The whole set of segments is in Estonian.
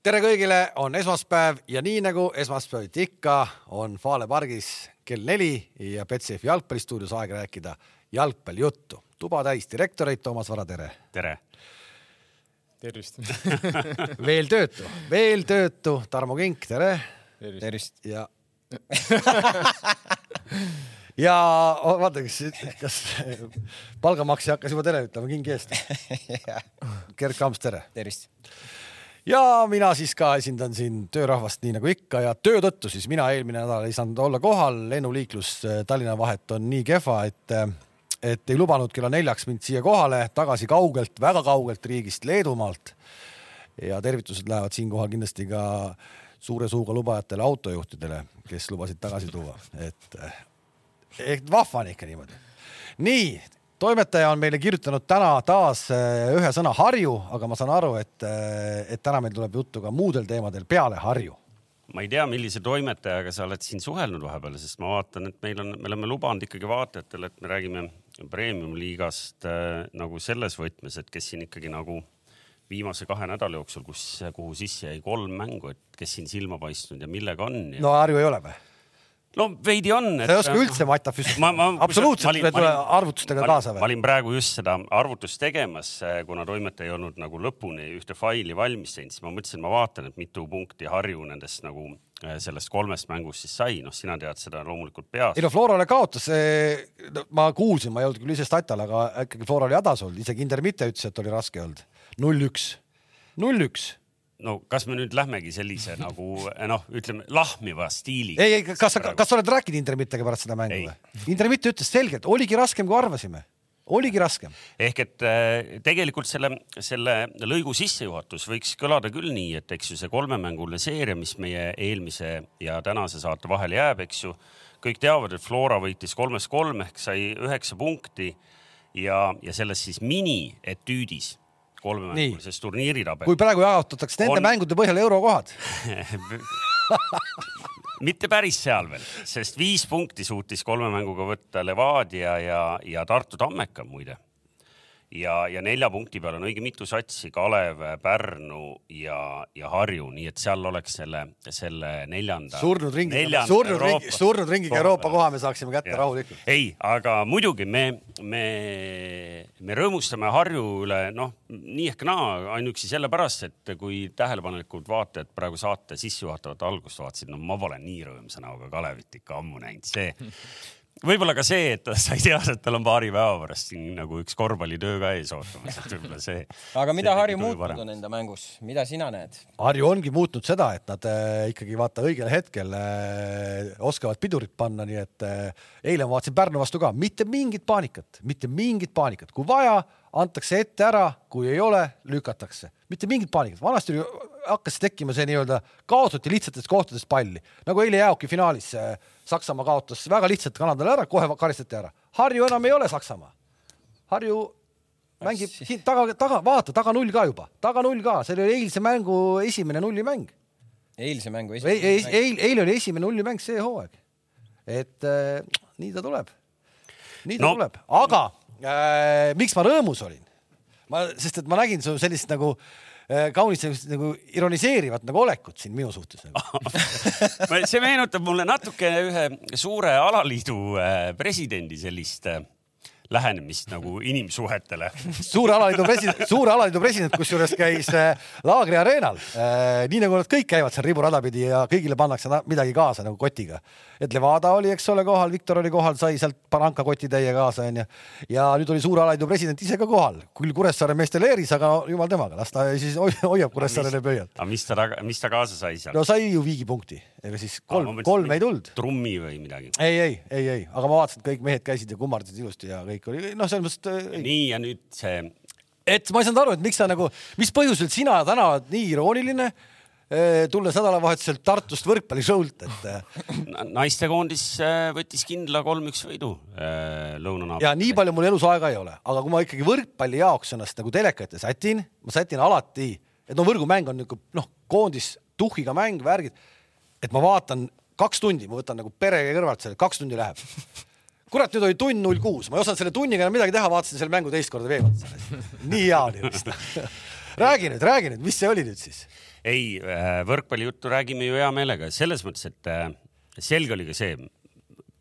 tere kõigile, on esmaspäev ja nii nagu esmaspäeviti ikka, on Fale pargis kell neli ja Betsafe jalgpallistuudios aeg rääkida jalgpallijuttu. tuba täis direktoreid, Toomas Vara, tere. tere. tervist veel töötu, veel töötu, Tarmo Kink, tere. tervist. ja ja oh, vaata, kas, kas palgamaksja hakkas juba tere ütlema kingi eest Gerd Kamps, tere. tervist ja mina siis ka esindan siin töörahvast, nii nagu ikka ja töö tõttu siis mina eelmine nädal ei saanud olla kohal, lennuliiklus äh, Tallinna vahet on nii kehva, et äh, et ei lubanud kella neljaks mind siia kohale tagasi kaugelt, väga kaugelt riigist Leedumaalt. ja tervitused lähevad siinkohal kindlasti ka suure suuga lubajatele autojuhtidele, kes lubasid tagasi tuua, et äh, ehk vahva on ikka niimoodi. nii toimetaja on meile kirjutanud täna taas eh, ühe sõna Harju, aga ma saan aru, et, eh, et täna meil tuleb juttu ka muudel teemadel peale Harju. ma ei tea, millise toimetajaga sa oled siin suhelnud vahepeal, sest ma vaatan, et meil on, me oleme lubanud ikkagi vaatajatele, et me räägime premium-liigast äh, nagu selles võtmes, et kes siin ikkagi nagu viimase kahe nädala jooksul, kus, kuhu sisse jäi kolm mängu, et kes siin silma paistnud ja millega on ja.... no Harju ei ole või? No veidi on et.... sa ei oska üldse Matafist absoluutselt ei tule arvutustega ma, kaasa või? ma olin praegu just seda arvutust tegemas, eh, kuna toimetaja ei olnud nagu lõpuni ühte faili valmis teinud, siis ma mõtlesin, ma vaatan, et mitu punkti Harju nendest nagu eh, sellest kolmest mängust siis sai, noh, sina tead seda loomulikult peast. ei no Florale kaotas, ma kuulsin, ma ei olnud küll ise statal, aga ikkagi Flora oli hädas olnud, isegi Intermitte ütles, et oli raske olnud. null-üks, null-üks no kas me nüüd lähmegi sellise nagu noh, ütleme lahmiva stiili. ei, ei, kas sa, kas sa oled rääkinud Intermittega pärast seda mängu või? Intermitt ütles selgelt, oligi raskem, kui arvasime oligi raskem. ehk et äh, tegelikult selle, selle lõigu sissejuhatus võiks kõlada küll nii, et eks ju see kolmemänguline seeria, mis meie eelmise ja tänase saate vahele jääb, eks ju, kõik teavad, et Flora võitis kolmest kolm ehk sai üheksa punkti ja, ja selles siis minietüüdis kolmemängulises turniiritabel. kui praegu jaotatakse nende on... mängude põhjal eurokohad mitte päris seal veel, sest viis punkti suutis kolme mänguga võtta Levadia ja, ja Tartu Tammeka muide ja, ja nelja punkti peal on õige mitu satsi, Kalev, Pärnu ja, ja Harju, nii et seal oleks selle, selle neljanda. surnud ringiga, surnud ringi, surnud ringiga Euroopa koha me saaksime kätte rahulikult. ei, aga muidugi me, me, me rõõmustame Harju üle, noh, nii ehk naa, ainuüksi sellepärast, et kui tähelepanelikud vaatajad praegu saate sissejuhatavat algust vaatasid, no ma pole nii rõõmsa näoga Kalevit ikka ammu näinud, see võib-olla ka see, et sa ei tea, et tal on paari päeva pärast siin nagu üks korvpallitöö ka ees ootamas, et võib-olla see. aga mida Harju muutnud on enda mängus, mida sina näed? Harju ongi muutnud seda, et nad äh, ikkagi vaata õigel hetkel äh, oskavad pidurit panna, nii et äh, eile ma vaatasin Pärnu vastu ka, mitte mingit paanikat, mitte mingit paanikat, kui vaja, antakse ette ära, kui ei ole, lükatakse, mitte mingit paanikat. vanasti hakkas tekkima see nii-öelda, kaotati lihtsatest kohtadest palli, nagu eile jääoki finaalis äh, Saksamaa kaotas väga lihtsalt Kanadale ära, kohe karistati ära. Harju enam ei ole Saksamaa. Harju mängib taga, taga, vaata taga null ka juba, taga null ka, see oli eilse mängu esimene nullimäng. eilse mängu esimene e mäng. eil, eile oli esimene nullimäng see hooaeg. et äh, nii ta tuleb. nii ta no. tuleb, aga äh, miks ma rõõmus olin? ma, sest et ma nägin su sellist nagu äh, Äh, kaunis sellist nagu ironiseerivat nagu olekut siin minu suhtes nagu. see meenutab mulle natuke ühe suure alaliidu äh, presidendi sellist äh, lähenemist nagu inimsuhetele. suure alaliidu president, suure alaliidu president, kusjuures käis Laagri areenal. nii nagu nad kõik käivad seal riburada pidi ja kõigile pannakse midagi kaasa nagu kotiga et Levada oli, eks ole, kohal, Viktor oli kohal, sai sealt Baranka kotitäie kaasa, onju. ja nüüd oli Suure Alaliidu president ise ka kohal, küll Kuressaare meeste leeris, aga no, jumal temaga, las ta siis hoiab Kuressaarele pöialt. aga mis ta, mis ta kaasa sai seal? no sai ju viigipunkti, ega siis kolm, kolm ei tulnud. trummi või midagi? ei, ei, ei, ei, aga ma vaatasin, et kõik mehed käisid ja kummardasid ilusti ja kõik oli, noh, selles mõttes. nii ja nüüd see et ma ei saanud aru, et miks sa nagu, mis põhjusel sina täna oled nii irooniline Eh, tulles nädalavahetuselt Tartust võrkpallishow'lt, et. Eh, naistekoondis võttis kindla kolm-üks võidu lõunanaabri. ja nii palju mul elus aega ei ole, aga kui ma ikkagi võrkpalli jaoks ennast nagu teleka ette sätin, ma sätin alati, et no võrgumäng on nagu noh, koondis tuhhiga mäng, värgid, et ma vaatan kaks tundi, ma võtan nagu perega kõrvalt selle, kaks tundi läheb kurat, nüüd oli tund null kuus, ma ei osanud selle tunniga enam midagi teha, vaatasin selle mängu teist korda veel otsa. nii hea oli vist räägi nüüd, räägi nüüd, mis see oli nüüd siis? ei, võrkpallijuttu räägime ju hea meelega selles mõttes, et äh, selge oli ka see,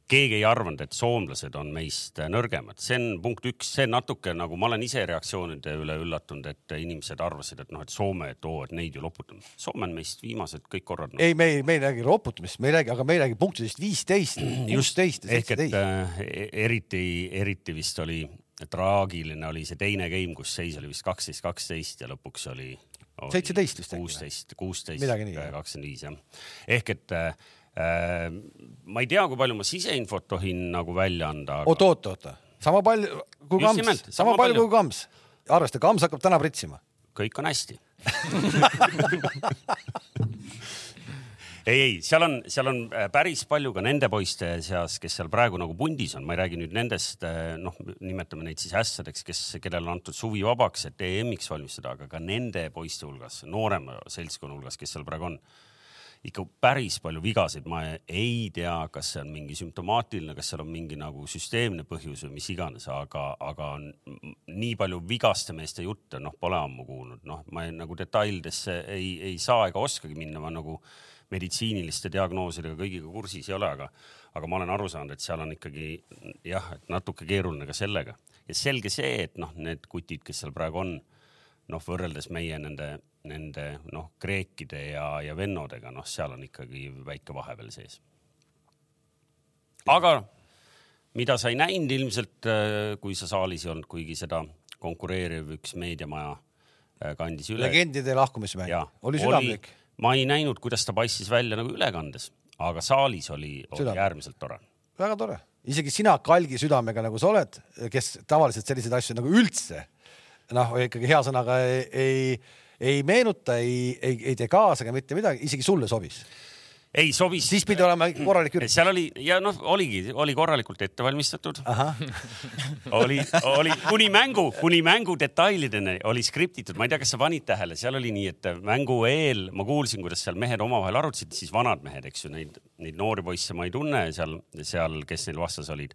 keegi ei arvanud, et soomlased on meist nõrgemad, see on punkt üks, see natuke nagu ma olen ise reaktsioonide üle üllatunud, et inimesed arvasid, et noh, et Soome, et oo, et neid ju loputame. Soome on meist viimased kõik korrad no.. ei, me ei, me ei räägi roputamist, me ei räägi, aga me ei räägi punktidest viisteist, kuusteist ehk et seitseteist. äh, eriti, eriti vist oli traagiline oli see teine game, kus seis oli vist kaksteist, kaksteist ja lõpuks oli, 17 vist kuusteist, kuusteist, kakskümmend viis jah. ehk et äh, ma ei tea, kui palju ma siseinfot tohin nagu välja anda, aga oot, oot, oota, sama palju kui Just nimelt,, sama sama palju kui Kams. arvesta, Kams hakkab täna pritsima. kõik on hästi. Ei, ei, seal on, seal on äh, päris palju ka nende poiste seas, kes seal praegu nagu pundis on, ma ei räägi nüüd nendest, noh, nimetame neid siis ässadeks, kes, kellele on antud suvi vabaks, et EM-iks valmistada, aga ka nende poiste hulgas, noorema seltskonna hulgas, kes seal praegu on ikka päris palju vigasid, ma ei tea, kas see on mingi sümptomaatiline, kas seal on mingi nagu süsteemne põhjus või mis iganes, aga, aga nii palju vigaste meeste jutte, noh, pole ammu kuulnud, noh, ma ei, nagu detailidesse ei, ei saa ega oskagi minna, ma nagu meditsiiniliste diagnoosidega kõigiga kursis ei ole, aga, aga ma olen aru saanud, et seal on ikkagi jah, et natuke keeruline ka sellega. Ja selge see, et noh, need kutid, kes seal praegu on noh, võrreldes meie nende, nende noh, kreekide ja, ja vennodega, noh, seal on ikkagi väike vahe veel sees. aga mida sa ei näinud ilmselt, kui sa saalis ei olnud, kuigi seda konkureeriv üks meediamaja äh, kandis üle. legendide lahkumismäng oli südamlik. ma ei näinud, kuidas ta paistis välja nagu ülekandes, aga saalis oli, oli äärmiselt tore. väga tore, isegi sina kalgi südamega, nagu sa oled, kes tavaliselt selliseid asju nagu üldse noh, ikkagi hea sõnaga ei, ei, ei meenuta, ei, ei, ei tee kaasa ega mitte midagi, isegi sulle sobis. ei sobis. siis pidi olema korralik üritus. seal oli ja noh, oligi, oli korralikult ette valmistatud. oli, oli kuni mängu, kuni mängu detailideni oli skriptitud, ma ei tea, kas sa panid tähele, seal oli nii, et mängu eel ma kuulsin, kuidas seal mehed omavahel arutasid, siis vanad mehed, eks ju, neid, neid noori poisse ma ei tunne seal, seal, kes neil vastas olid.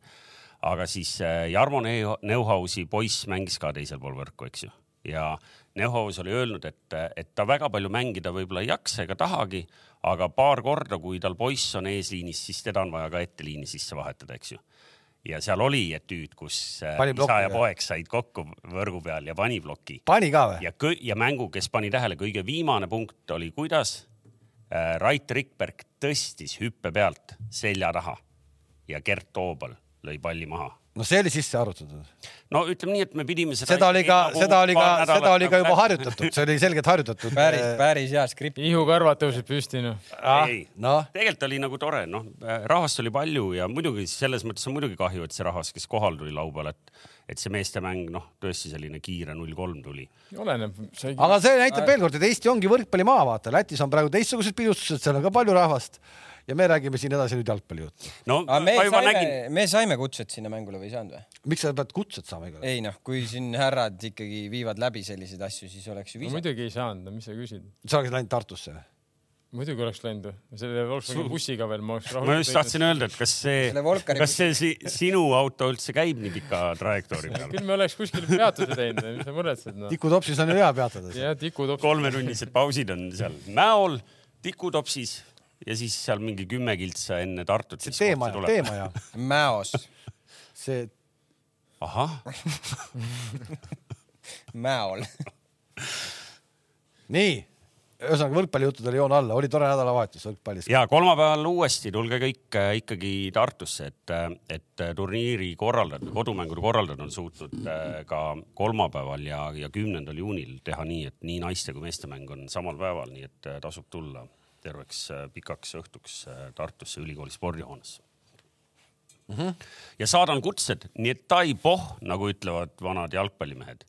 aga siis äh, Jarmo Neu- Neuhausi poiss mängis ka teisel pool võrku, eks ju, ja Neuhaus oli öelnud, et, et ta väga palju mängida võib-olla ei jaksa ega tahagi, aga paar korda, kui tal poiss on eesliinis, siis teda on vaja ka etteliini sisse vahetada, eks ju ja seal oli etüüd, kus äh, Pani isa ja poeg said kokku võrgu peal ja pani ploki pani ka või? ja ja mängu, kes pani tähele, kõige viimane punkt oli, kuidas äh, Rait Rikberg tõstis hüppe pealt selja taha ja Gert Toobal lõi palli maha. No see oli sisse arvutatud. no ütleme nii, et me pidime seda. seda oli ka, seda oli ka, seda oli ka juba harjutatud. see oli selgelt harjutatud. päris, päris hea skript. ihukarvad tõusid püsti noh. ei, noh, tegelikult oli nagu tore, noh, rahvast oli palju ja muidugi selles mõttes on muidugi kahju, et see rahvas, kes kohal tuli laupäeval, et, et see meestemäng, noh, tõesti selline kiire null kolm tuli. oleneb, sai. aga see näitab veel kord, et Eesti ongi võrkpallimaa, vaata, Lätis on praegu teistsugused pidustused, seal on ka palju rahvast ja me räägime siin edasi nüüd jalgpallijuttu. no aga me saime nägin,, me saime kutset sinna mängule või ei saanud või? miks sa pead kutset saama igal ei noh, kui siin härrad ikkagi viivad läbi selliseid asju, siis oleks ju no viisakas. muidugi ei saanud, no mis sa küsid. sa oleks läinud Tartusse? muidugi oleks läinud ju, selle Volkswageni bussiga veel ma oleks ma just tahtsin öelda, et kas see kas see si, sinu auto üldse käib nii pika trajektoori peal? küll me oleks kuskil peatuse teinud, mis sa muretsed noh. tikutopsis on ju hea peatada. jah, tikutops. kolmetunnised pausid on seal Mäol, Tikutopsis ja siis seal mingi kümme kiltsa enne Tartut. teemaja, teemaja, Mäos, see ahah, Mäol. nii, ühesõnaga võrkpallijuttudele joon alla, oli tore nädalavahetus võrkpallis. ja kolmapäeval uuesti tulge kõik äh, ikkagi Tartusse, et, et turniiri korraldajad, kodumängude korraldajad on suutnud äh, ka kolmapäeval ja, ja kümnendal juunil teha nii, et nii naiste kui meeste mäng on samal päeval, nii et äh, tasub tulla terveks äh, pikaks õhtuks äh, Tartusse ülikooli spordihoonesse mm. -hmm. ja saadan kutsed, nii et tai poh, nagu ütlevad vanad jalgpallimehed.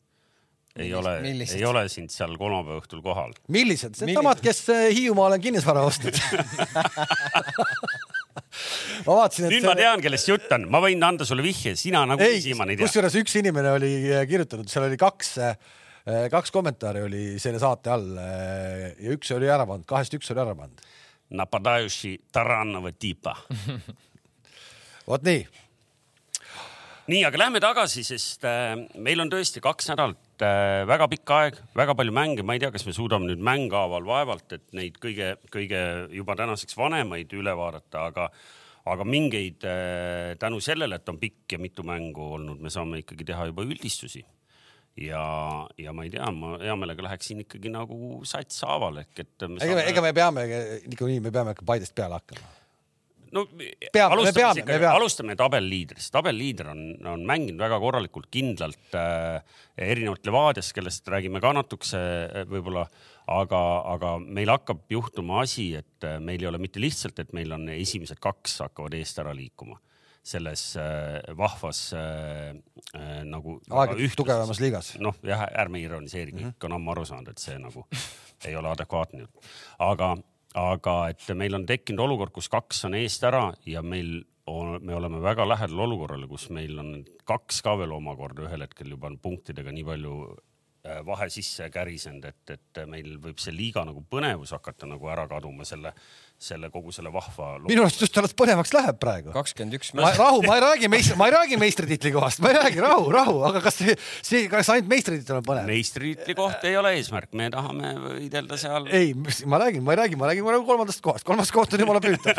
ei ole, ei ole sind seal kolmapäeva õhtul kohal. millised, needsamad, kes äh, Hiiumaale on kinnisvara ostnud ma vaatasin, et nüüd ma tean, kellest jutt on, ma võin anda sulle vihje, sina nagu ei siiamaani ei tea. kusjuures üks inimene oli äh, kirjutanud, seal oli kaks, kaks kommentaari oli selle saate all äh, ja üks oli ära pannud, kahest üks oli ära pannud. Napadajuši Taranova tipa. vot nii, nii, aga lähme tagasi, sest äh, meil on tõesti kaks nädalat äh, väga pikk aeg, väga palju mänge, ma ei tea, kas me suudame nüüd mänghaaval vaevalt, et neid kõige, kõige juba tänaseks vanemaid üle vaadata, aga aga mingeid äh, tänu sellele, et on pikk ja mitu mängu olnud, me saame ikkagi teha juba üldistusi ja, ja ma ei tea, ma hea meelega läheksin ikkagi nagu sats haaval ehk et. ega me, ega me peame niikuinii, me peame ikka Paidest peale hakkama no peame, me peame, me peame. alustame tabelliidrist, tabelliider on, on mänginud väga korralikult, kindlalt äh, erinevalt Levadiast, kellest räägime ka natukese äh, võib-olla, aga, aga meil hakkab juhtuma asi, et äh, meil ei ole mitte lihtsalt, et meil on esimesed kaks hakkavad eest ära liikuma selles äh, vahvas äh, äh, nagu. aegade tugevamas liigas. noh, jah, ärme ironiseeri, kõik mm -hmm. on ammu aru saanud, et see nagu ei ole adekvaatne aga aga et meil on tekkinud olukord, kus kaks on eest ära ja meil on, me oleme väga lähedal olukorrale, kus meil on kaks ka veel omakorda ühel hetkel juba on punktidega nii palju äh, vahe sisse kärisenud, et, et meil võib see liiga nagu põnevus hakata nagu ära kaduma selle, selle kogu selle vahva. minu arust just alles põnevaks läheb praegu. kakskümmend üks. rahu, ma ei räägi meistri, ma ei räägi meistritiitli kohast, ma ei räägi, rahu, rahu, aga kas see, see, kas ainult meistritiitel on põnev? meistritiitli koht ei ole eesmärk, me tahame võidelda seal. ei, ma räägin, ma ei räägi, ma räägin praegu kolmandast kohast, kolmas koht on jumala püütav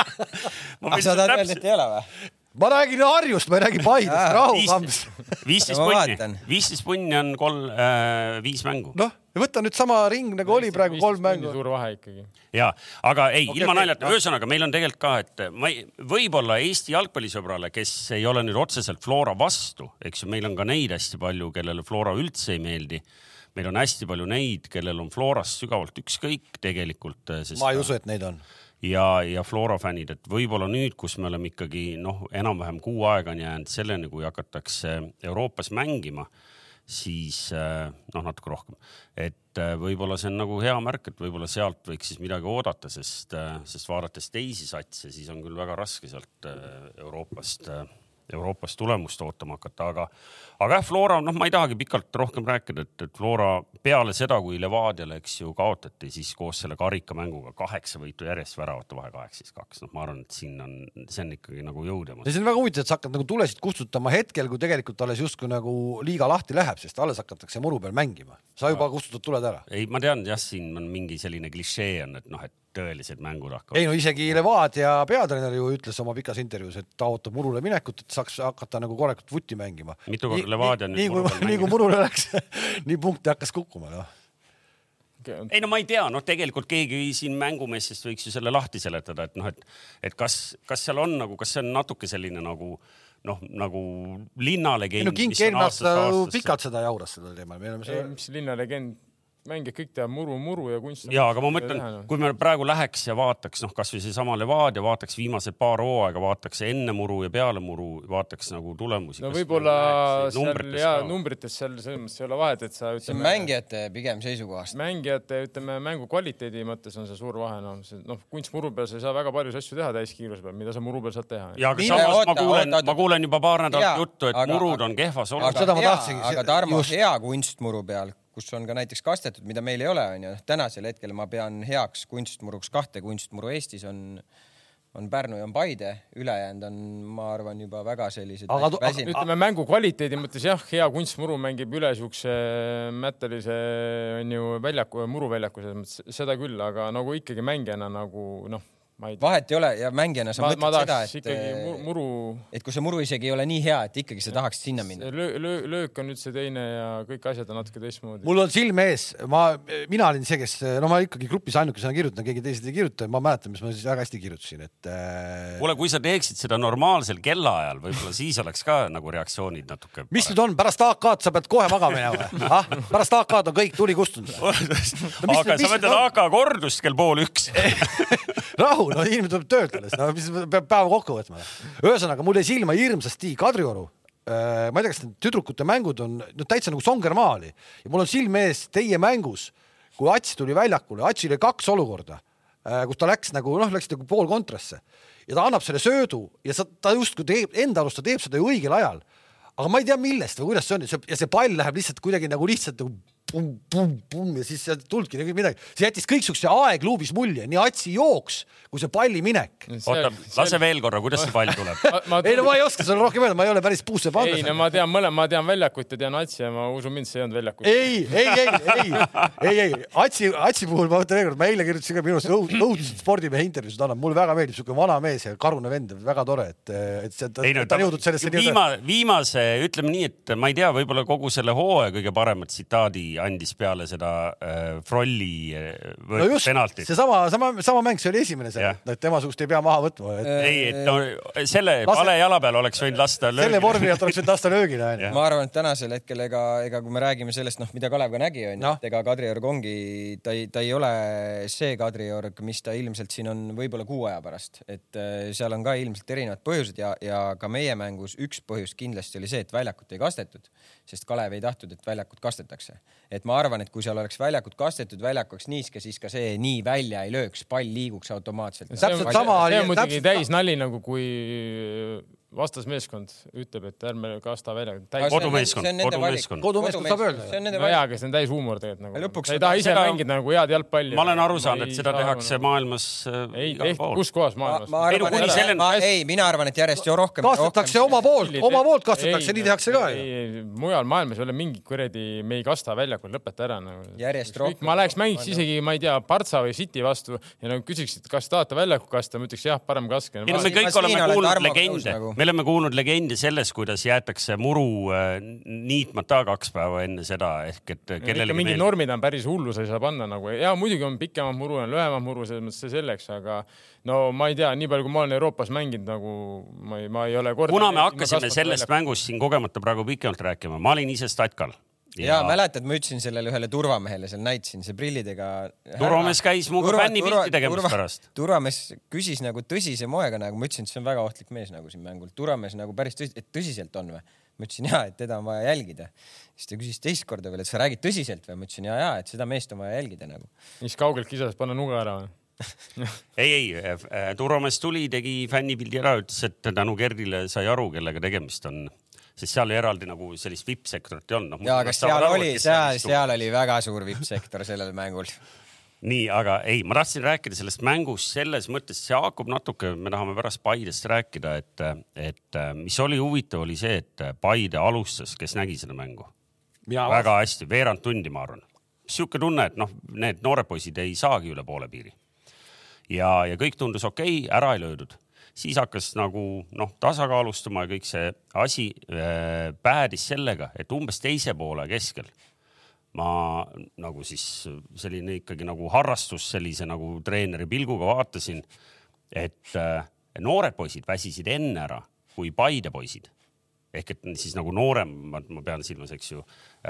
aga sa tahad öelda, et ei ole või? ma räägin Harjust, ma ei räägi Paidest, rahu kams. viisteist punni, viisteist punni on kolm äh,, viis mängu. noh, võta nüüd sama ring nagu oli praegu kolm mängu. suur vahe ikkagi. ja, aga ei okay,, ilma okay, naljata okay,, ühesõnaga meil on tegelikult ka, et ma ei, võib-olla Eesti jalgpallisõbrale, kes ei ole nüüd otseselt Flora vastu, eks ju, meil on ka neid hästi palju, kellele Flora üldse ei meeldi meil on hästi palju neid, kellel on Florast sügavalt ükskõik tegelikult. ma ei usu, et neid on ja, ja Flora fännid, et võib-olla nüüd, kus me oleme ikkagi noh, enam-vähem kuu aega on jäänud selleni, kui hakatakse Euroopas mängima, siis äh, noh, natuke rohkem, et äh, võib-olla see on nagu hea märk, et võib-olla sealt võiks siis midagi oodata, sest, äh, sest vaadates teisi satse, siis on küll väga raske sealt Euroopast Euroopas tulemust ootama hakata, aga, aga jah, Flora, noh, ma ei tahagi pikalt rohkem rääkida, et, et Flora peale seda, kui Levadiale, eks ju, kaotati, siis koos selle karikamänguga kaheksa võitu järjest, väravate vahe kaheksa siis kaks, noh, ma arvan, et siin on, see on ikkagi nagu jõud ja. see on väga huvitav, et sa hakkad nagu tulesid kustutama hetkel, kui tegelikult alles justkui nagu liiga lahti läheb, sest alles hakatakse muru peal mängima. sa juba kustutad tuled ära. ei, ma tean jah, siin on mingi selline klišee on, et noh, et tõelised mängud hakkavad. ei no isegi Levadia peatreener ju ütles oma pikas intervjuus, et ta ootab murule minekut, et saaks hakata nagu korralikult vutti mängima. mitu korda Levadia nüüd nii, murul nii kui murule läks nii punkte hakkas kukkuma noh ei no ma ei tea, noh, tegelikult keegi siin mängumeestest võiks ju selle lahti seletada, et noh, et, et kas, kas seal on nagu, kas see on natuke selline nagu noh, nagu linnalegend. ei no Kink eelmine aasta pikalt seda jauras seda teemal, me oleme see. mis linnalegend mängijad kõik teavad muru, muru ja kunst. ja, aga ma mõtlen, kui me praegu läheks ja vaataks noh, kasvõi seesama Levadia, vaataks viimased paar hooaega, vaataks enne muru ja peale muru, vaataks nagu tulemusi. no võib-olla seal ja numbrites seal selles mõttes ei ole vahet, et sa ütleme. see on mängijate pigem seisukohast. mängijate, ütleme mängu kvaliteedi mõttes on see suur vahe, noh, noh kunstmuru peal sa ei saa väga palju asju teha täiskiiruse peal, mida sa muru peal saad teha. ja aga samas oota, ma kuulen, ma kuulen juba paar nädalat juttu, et aga, murud on kehvas olukorras. seda ma tahtsingi. aga Tarmo, hea kunstmuru peal kus on ka näiteks kastetud, mida meil ei ole, onju. tänasel hetkel ma pean heaks kunstmuruks kahte kunstmuru Eestis on, on Pärnu ja on Paide, ülejäänud on, ma arvan, juba väga sellised. aga ütleme mängu kvaliteedi mõttes jah, hea kunstmuru mängib üle siukse mättelise onju väljaku, muruväljaku selles mõttes, seda küll, aga nagu ikkagi mängijana nagu noh vahet ei ole ja mängijana sa ma, mõtled ma seda, et äh, muru. et kui see muru isegi ei ole nii hea, et ikkagi sa tahaksid sinna minna. löö, löö, löök on nüüd see teine ja kõik asjad on natuke teistmoodi. mul on silme ees, ma, mina olin see, kes, no ma ikkagi grupis ainukesena kirjutan, keegi teised ei kirjuta, ma mäletan, mis ma siis väga hästi kirjutasin, et äh.... kuule, kui sa teeksid seda normaalsel kellaajal, võib-olla siis oleks ka nagu reaktsioonid natuke. mis nüüd on, pärast AK-d sa pead kohe magama minema või ah?? pärast AK-d on kõik tuli kustunud no,. aga sa mõtled AK kordust kell pool üks rahu, no inimene tuleb töölt alles, no mis peab päeva kokku võtma. ühesõnaga, mul jäi silma hirmsasti Kadrioru äh, ma ei tea, kas need tüdrukute mängud on no täitsa nagu songermaali ja mul on silme ees teie mängus, kui Ats tuli väljakule, Atsil oli kaks olukorda, äh, kus ta läks nagu noh, läks nagu poolkontrasse ja ta annab selle söödu ja sa, ta justkui teeb enda arust, ta teeb seda ju õigel ajal. aga ma ei tea, millest või kuidas see on ja see pall läheb lihtsalt kuidagi nagu lihtsalt nagu pumm-pumm-pumm ja siis sealt tulnudki nagu midagi, see jättis kõik siukse aegluubis mulje, nii Atsi jooks kui see palli minek. oota, lase veel korra, kuidas see pall tuleb ei no ma ei oska sulle rohkem öelda, ma ei ole päris puusse pannud. ei no ma tean mõlema, ma tean väljakut ja tean Atsi ja ma usun mind, see ei olnud väljakut. ei, ei, ei, ei, ei, ei, Atsi, Atsi puhul ma ütlen veel kord, ma eile kirjutasin ka minu arust õudselt spordimehe intervjuusid annab, mulle väga meeldib siuke vana mees ja karune vend, väga tore, et, et see, ta, no, ta on jõudnud sellesse viima, viimase, ütleme nii, et ma ei tea, võib-olla kogu selle hooaja kõige parema tsitaadi andis peale seda äh, Frolli äh, no just, penaltit. seesama, sama, sama mäng, see oli esimene seal, et temasugust ei pea maha võtma et.... ei, et no selle Lase... vale jala peal oleks võinud lasta löögile. selle vormi alt oleks võinud lasta löögile onju. ma arvan, et tänasel hetkel ega, ega kui me räägime sellest, noh, mida Kalev ka nägi onju no., et ega Kadriorg ongi, ta ei, ta ei ole see Kadriorg, mis ta ilmselt siin on võib-olla kuu aja pärast, et äh, seal on ka ilmselt erinevad põhjused ja, ja ka meie mängus üks põhjus kindlasti oli see, et väljakut ei kastetud, sest Kalev ei tahtnud, et väljakut kastetakse. et ma arvan, et kui seal oleks väljakut kastetud, väljak oleks niiske, siis ka see nii välja ei lööks, pall liiguks automaatselt. täpselt sama oli. see on muidugi täis nali nagu kui vastasmeeskond ütleb, et ärme kasta välja. kodumeeskond, kodumeeskond. kodumeeskond saab öelda. no jaa, aga see on täis huumor tegelikult nagu. lõpuks ei taha ise seda... mängida nagu head jalgpalli. ma olen aru saanud, et seda tehakse nagu... maailmas äh, ei tehta, kus kohas maailmas? ma arvan, et sellel... ma, ei, mina arvan, et järjest ju rohkem. kastetakse oma poolt, oma poolt kastetakse, nii tehakse ka ju. mujal maailmas ei ole mingit kuradi, me ei kasta väljakul, lõpeta ära nagu. järjest rohkem. ma läheks mängiks isegi, ma ei tea, Partsa või City vastu ja nagu küsiks, et kas tahate väljaku kasta, ma ütleks jah, parem kaske. ei no me kõik oleme kuulnud legende, nagu. Me oleme kuulnud legende sellest, kuidas jäetakse muru äh, niitmata kaks päeva enne seda ehk et kellelegi. mingid meil... normid on päris hullu, sa ei saa panna nagu ja muidugi on pikemad muru ja lühemad muru, selles mõttes see selleks, aga no ma ei tea, nii palju, kui ma olen Euroopas mänginud, nagu ma ei, ma ei ole kuna me hakkasime sellest välja. mängust siin kogemata praegu pikemalt rääkima, ma olin ise statkal ja, ja mäletad, ma ütlesin sellele ühele turvamehele seal näitasin, see prillidega. turvamees käis minuga fännipilti tegemas turva, pärast. turvamees küsis nagu tõsise moega nagu, ma ütlesin, et see on väga ohtlik mees nagu siin mängul. turvamees nagu päris tõsi, et tõsiselt on või? ma ütlesin ja, et teda on vaja jälgida. siis ta küsis teist korda veel, et sa räägid tõsiselt või? ma ütlesin ja, ja, et seda meest on vaja jälgida nagu. mis kaugelt kisas panna nuga ära või? ei, ei, äh, turvamees tuli, tegi fännipildi ära, ütles, et tänu Gerdile sai aru, kellega tegemist on sest seal eraldi nagu sellist vippsektorit ei olnud no,. ja, aga seal oli, seal, seal oli väga suur vippsektor sellel mängul nii, aga ei, ma tahtsin rääkida sellest mängust selles mõttes, see haakub natuke, me tahame pärast Paidest rääkida, et, et mis oli huvitav, oli see, et Paide alustas, kes nägi seda mängu. väga hästi, veerand tundi, ma arvan. sihuke tunne, et noh, need noored poisid ei saagi üle poole piiri. ja, ja kõik tundus okei okay,, ära ei löödud siis hakkas nagu noh, tasakaalustuma ja kõik see asi äh, päädis sellega, et umbes teise poole keskel ma nagu siis selline ikkagi nagu harrastus sellise nagu treeneri pilguga vaatasin, et äh, noored poisid väsisid enne ära kui Paide poisid. Ehk et siis nagu nooremad, ma pean silmas, eks ju,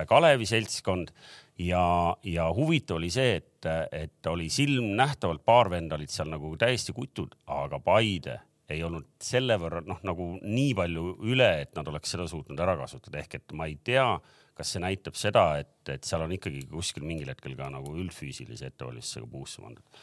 Kalevi seltskond. Ja, ja huvitav oli see, et, et oli silmnähtavalt paar venda olid seal nagu täiesti kutud, aga Paide ei olnud selle võrra noh, nagu nii palju üle, et nad oleks seda suutnud ära kasutada, ehk et ma ei tea, kas see näitab seda, et, et seal on ikkagi kuskil mingil hetkel ka nagu üldfüüsilise ettevalmistusega puusse pandud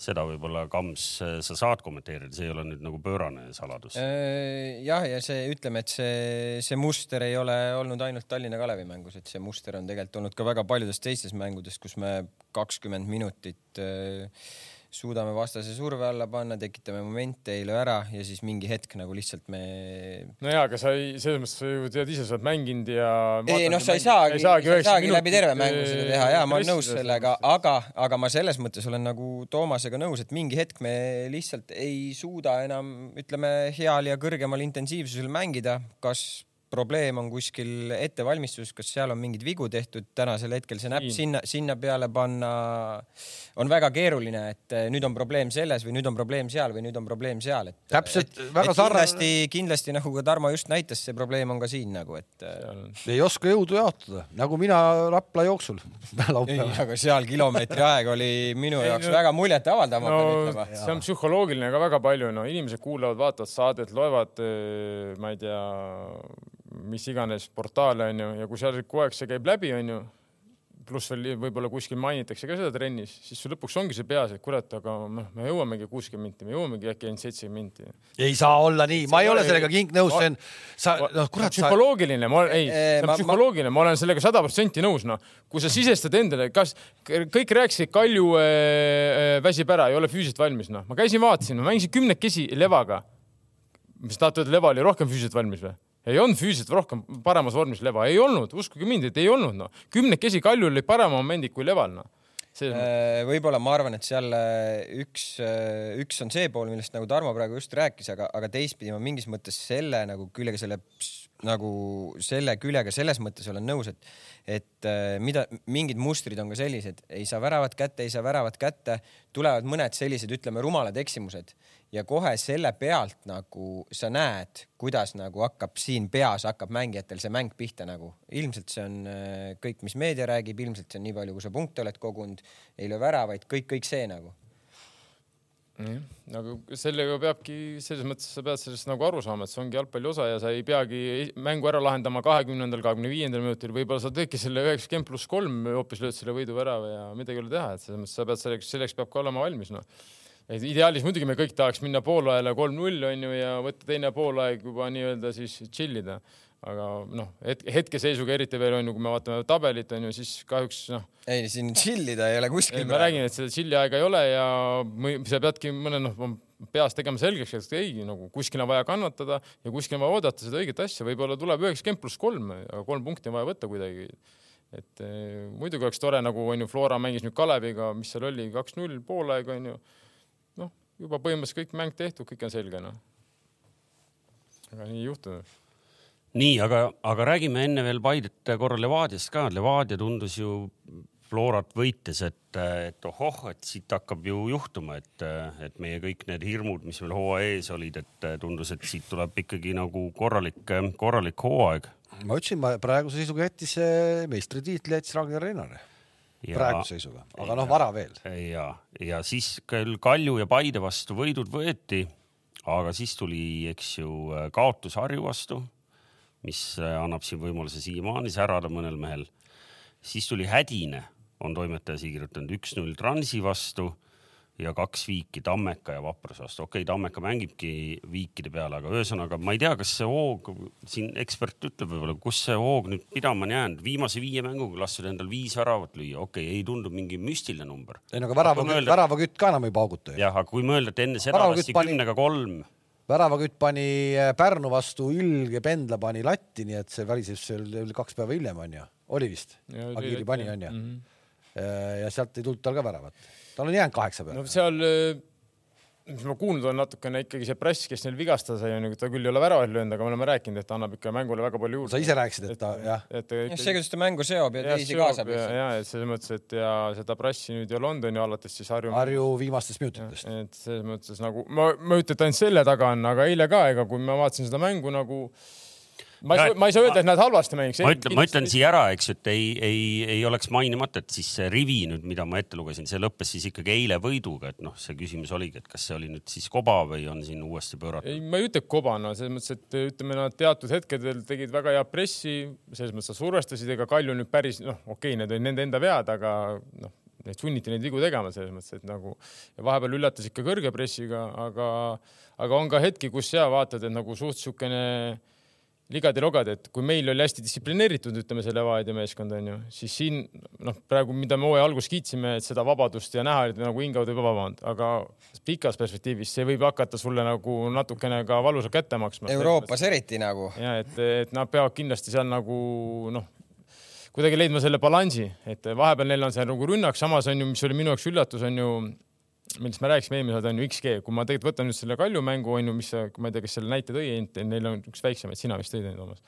seda võib-olla Kams, sa saad kommenteerida, see ei ole nüüd nagu pöörane saladus. Äh, jah, ja see ütleme, et see, see muster ei ole olnud ainult Tallinna Kalevi mängus, et see muster on tegelikult olnud ka väga paljudes teistes mängudes, kus me kakskümmend minutit äh, suudame vastase surve alla panna, tekitame momente, ei löö ära ja siis mingi hetk nagu lihtsalt me. no ja, aga sa ei, selles mõttes sa ju tead ise, sa oled mänginud ja. ei noh, sa ei saagi, sa ei saagi läbi terve mängu seda teha ja ma olen nõus sellega, aga, aga ma selles mõttes olen nagu Toomasega nõus, et mingi hetk me lihtsalt ei suuda enam, ütleme, heal ja kõrgemal intensiivsusel mängida, kas probleem on kuskil ettevalmistuses, kas seal on mingeid vigu tehtud, tänasel hetkel see näpp sinna, sinna peale panna on väga keeruline, et eh, nüüd on probleem selles või nüüd on probleem seal või nüüd on probleem seal, et. täpselt, väga sarnane. kindlasti, kindlasti nagu ka Tarmo just näitas, see probleem on ka siin nagu, et. Eh, ei oska jõudu jaotada, nagu mina Rapla jooksul ei, aga seal kilomeetri aeg oli minu ei, jaoks no, väga muljetavaldav no,, ma pean ütlema. see on psühholoogiline ka väga palju, no inimesed kuulavad, vaatavad saadet, loevad, eh, ma ei tea mis iganes portaale onju ja kui seal kogu aeg see käib läbi onju, pluss veel võib-olla kuskil mainitakse ka seda trennis, siis sul lõpuks ongi see peas, et kurat, aga noh, me jõuamegi kuuskümmend minti, me jõuamegi äkki ainult seitsekümmend minti. ei saa olla nii, ma ei ole sellega king nõus, see on, sa noh, kurat psühholoogiline, ma ei, see on psühholoogiline, ma olen sellega sada protsenti nõus, noh. kui sa sisestad endale, kas kõik rääkisid, Kalju äh, väsib ära, ei ole füüsiliselt valmis, noh. ma käisin, vaatasin, ma mängisin kümnekesi Levaga. mis tahate öelda, Leva oli rohkem füüsiliselt valmis või? Ei olnud füüsiliselt rohkem paremas vormis Leva, ei olnud, uskuge mind, et ei olnud, noh. kümnekesi Kaljul olid paremad momendid kui Leval, noh. Äh, võib-olla ma arvan, et seal äh, üks, äh, üks on see pool, millest nagu Tarmo praegu just rääkis, aga, aga teistpidi ma mingis mõttes selle nagu küljega, selle nagu selle küljega selles mõttes olen nõus, et, et mida mingid mustrid on ka sellised, ei saa väravat kätte, ei saa väravat kätte, tulevad mõned sellised, ütleme, rumalad eksimused ja kohe selle pealt nagu sa näed, kuidas nagu hakkab siin peas hakkab mängijatel see mäng pihta nagu. ilmselt see on äh, kõik, mis meedia räägib, ilmselt see on nii palju, kui sa punkte oled kogunud, ei löö väravaid, kõik, kõik see nagu jah, nagu sellega peabki selles mõttes, sa pead sellest nagu aru saama, et see ongi jalgpalli osa ja sa ei peagi mängu ära lahendama kahekümnendal, kahekümne viiendal minutil, võib-olla sa teedki selle üheksakümmend pluss kolm, hoopis lööd selle võiduvärava ja midagi ei ole teha, et selles mõttes sa pead selleks, selleks peab ka olema valmis, noh et ideaalis muidugi me kõik tahaks minna poolajale kolm-null onju ja võtta teine poolaeg juba nii-öelda siis chill ida. aga noh, hetke, hetkeseisuga eriti veel onju, kui me vaatame tabelit onju, siis kahjuks noh. ei, siin chill ida ei ole kuskil. ma räägin, et seda chill'i aega ei ole ja sa peadki mõne noh, peas tegema selgeks, et ei nagu kuskil on vaja kannatada ja kuskil on vaja oodata seda õiget asja, võib-olla tuleb üheksakümmend pluss kolm, aga kolm punkti on vaja võtta kuidagi et eh, muidugi oleks tore, nagu onju Flora mängis nüüd Kaleviga, mis seal oli, kaks-null poolaeg onju juba põhimõtteliselt kõik mäng tehtud, kõik on selge, noh. aga nii ei juhtunud. nii, aga, aga räägime enne veel Paidet korra Levadiast ka. Levadia tundus ju Florat võites, et, et ohoh, et siit hakkab ju juhtuma, et, et meie kõik need hirmud, mis meil hooaja ees olid, et tundus, et siit tuleb ikkagi nagu korralik, korralik hooaeg. ma ütlesin, ma praeguse seisuga jättis meistritiitli jättis Ragnar Reinare ja, praeguse seisuga, aga noh, vara veel. ja, ja siis küll Kalju ja Paide vastu võidud võeti, aga siis tuli, eks ju, kaotus Harju vastu, mis annab siin võimaluse siiamaani särada mõnel mehel. siis tuli hädine, on toimetaja siia kirjutanud, üks-null Transi vastu ja kaks viiki Tammeka ja Vapruse vastu. okei okay,, Tammeka mängibki viikide peale, aga ühesõnaga ma ei tea, kas see hoog, siin ekspert ütleb võib-olla, kus see hoog nüüd pidama on jäänud. viimase viie mänguga lastud endal viis väravat lüüa, okei okay,, ei tundu mingi müstiline number. ei no aga värava, väravakütt ka enam ei pauguta ju. jah, aga kui mõelda, et enne seda lasti kümnega kolm väravakütt pani äh, Pärnu vastu ülge pendla pani latti, nii et see välises seal kaks päeva hiljem onju, oli vist? Agiri pani onju mm. -hmm. ja sealt ei tulnud tal ka väravat tal on jäänud kaheksa peale. no seal, äh, mis ma kuulnud olen natukene ikkagi see press, kes neil vigastada sai, on ju, ta küll ei ole väravaid löönud, aga me oleme rääkinud, et ta annab ikka mängule väga palju juurde. sa ise rääkisid, et ta jah. just see, kuidas ta mängu seob ja teisi kaasab. ja, ja, et selles mõttes, et ja seda pressi nüüd ei ole olnud, on ju, alates siis Harju. Harju viimastest minutitest. et selles mõttes nagu ma, ma ei ütle, et ainult selle taga on, aga eile ka, ega kui ma vaatasin seda mängu nagu ma ei, ma ei saa öelda, et nad halvasti mängiks. ma ütlen, ma ütlen siia ära, eks ju, et ei, ei, ei oleks mainimata, et siis see rivi nüüd, mida ma ette lugesin, see lõppes siis ikkagi eile võiduga, et noh, see küsimus oligi, et kas see oli nüüd siis koba või on siin uuesti pööratud? ei, ma ei ütle koba, no selles mõttes, et ütleme, nad teatud hetkedel tegid väga head pressi, selles mõttes nad survestasid, ega Kalju nüüd päris noh, okei okay,, need olid nende enda vead, aga noh, neid sunniti neid vigu tegema selles mõttes, et nagu ja vahepeal üllatas ikka kõrge pressiga, aga, aga on ka hetki, kus ja vaatad, et nagu suht siukene ligad-logad, et kui meil oli hästi distsiplineeritud, ütleme see Levadia meeskond on ju, siis siin noh, praegu, mida me hooaja alguses kiitsime, et seda vabadust ja näha, et nagu hingavad juba vabamad, aga pikas perspektiivis see võib hakata sulle nagu natukene ka valusalt kätte maksma. Euroopas eriti nagu. ja et, et nad peavad kindlasti seal nagu noh, kuidagi leidma selle balansi, et vahepeal neil on see nagu rünnak, samas on ju, mis oli minu jaoks üllatus, on ju millest me rääkisime eelmine saade on ju XG, kui ma tegelikult võtan nüüd selle Kalju mängu on ju, mis ma ei tea, kes selle näite tõi, neil on üks väiksemaid, sina vist tõid neid Toomas.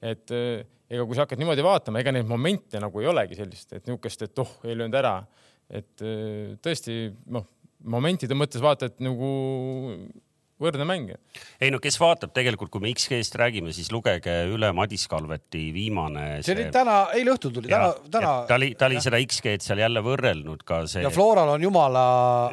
et eh, ega kui sa hakkad niimoodi vaatama, ega neid momente nagu ei olegi sellist, et niisugust, et oh, ei löönud ära. et eh, tõesti noh, momentide mõttes vaata, et nagu võrdne mäng. ei no kes vaatab tegelikult, kui me X-G-st räägime, siis lugege üle Madis Kalveti viimane. see oli täna, eile õhtul tuli, täna, täna. ta oli, ta oli seda X-G-d seal jälle võrrelnud ka see. ja Floral on jumala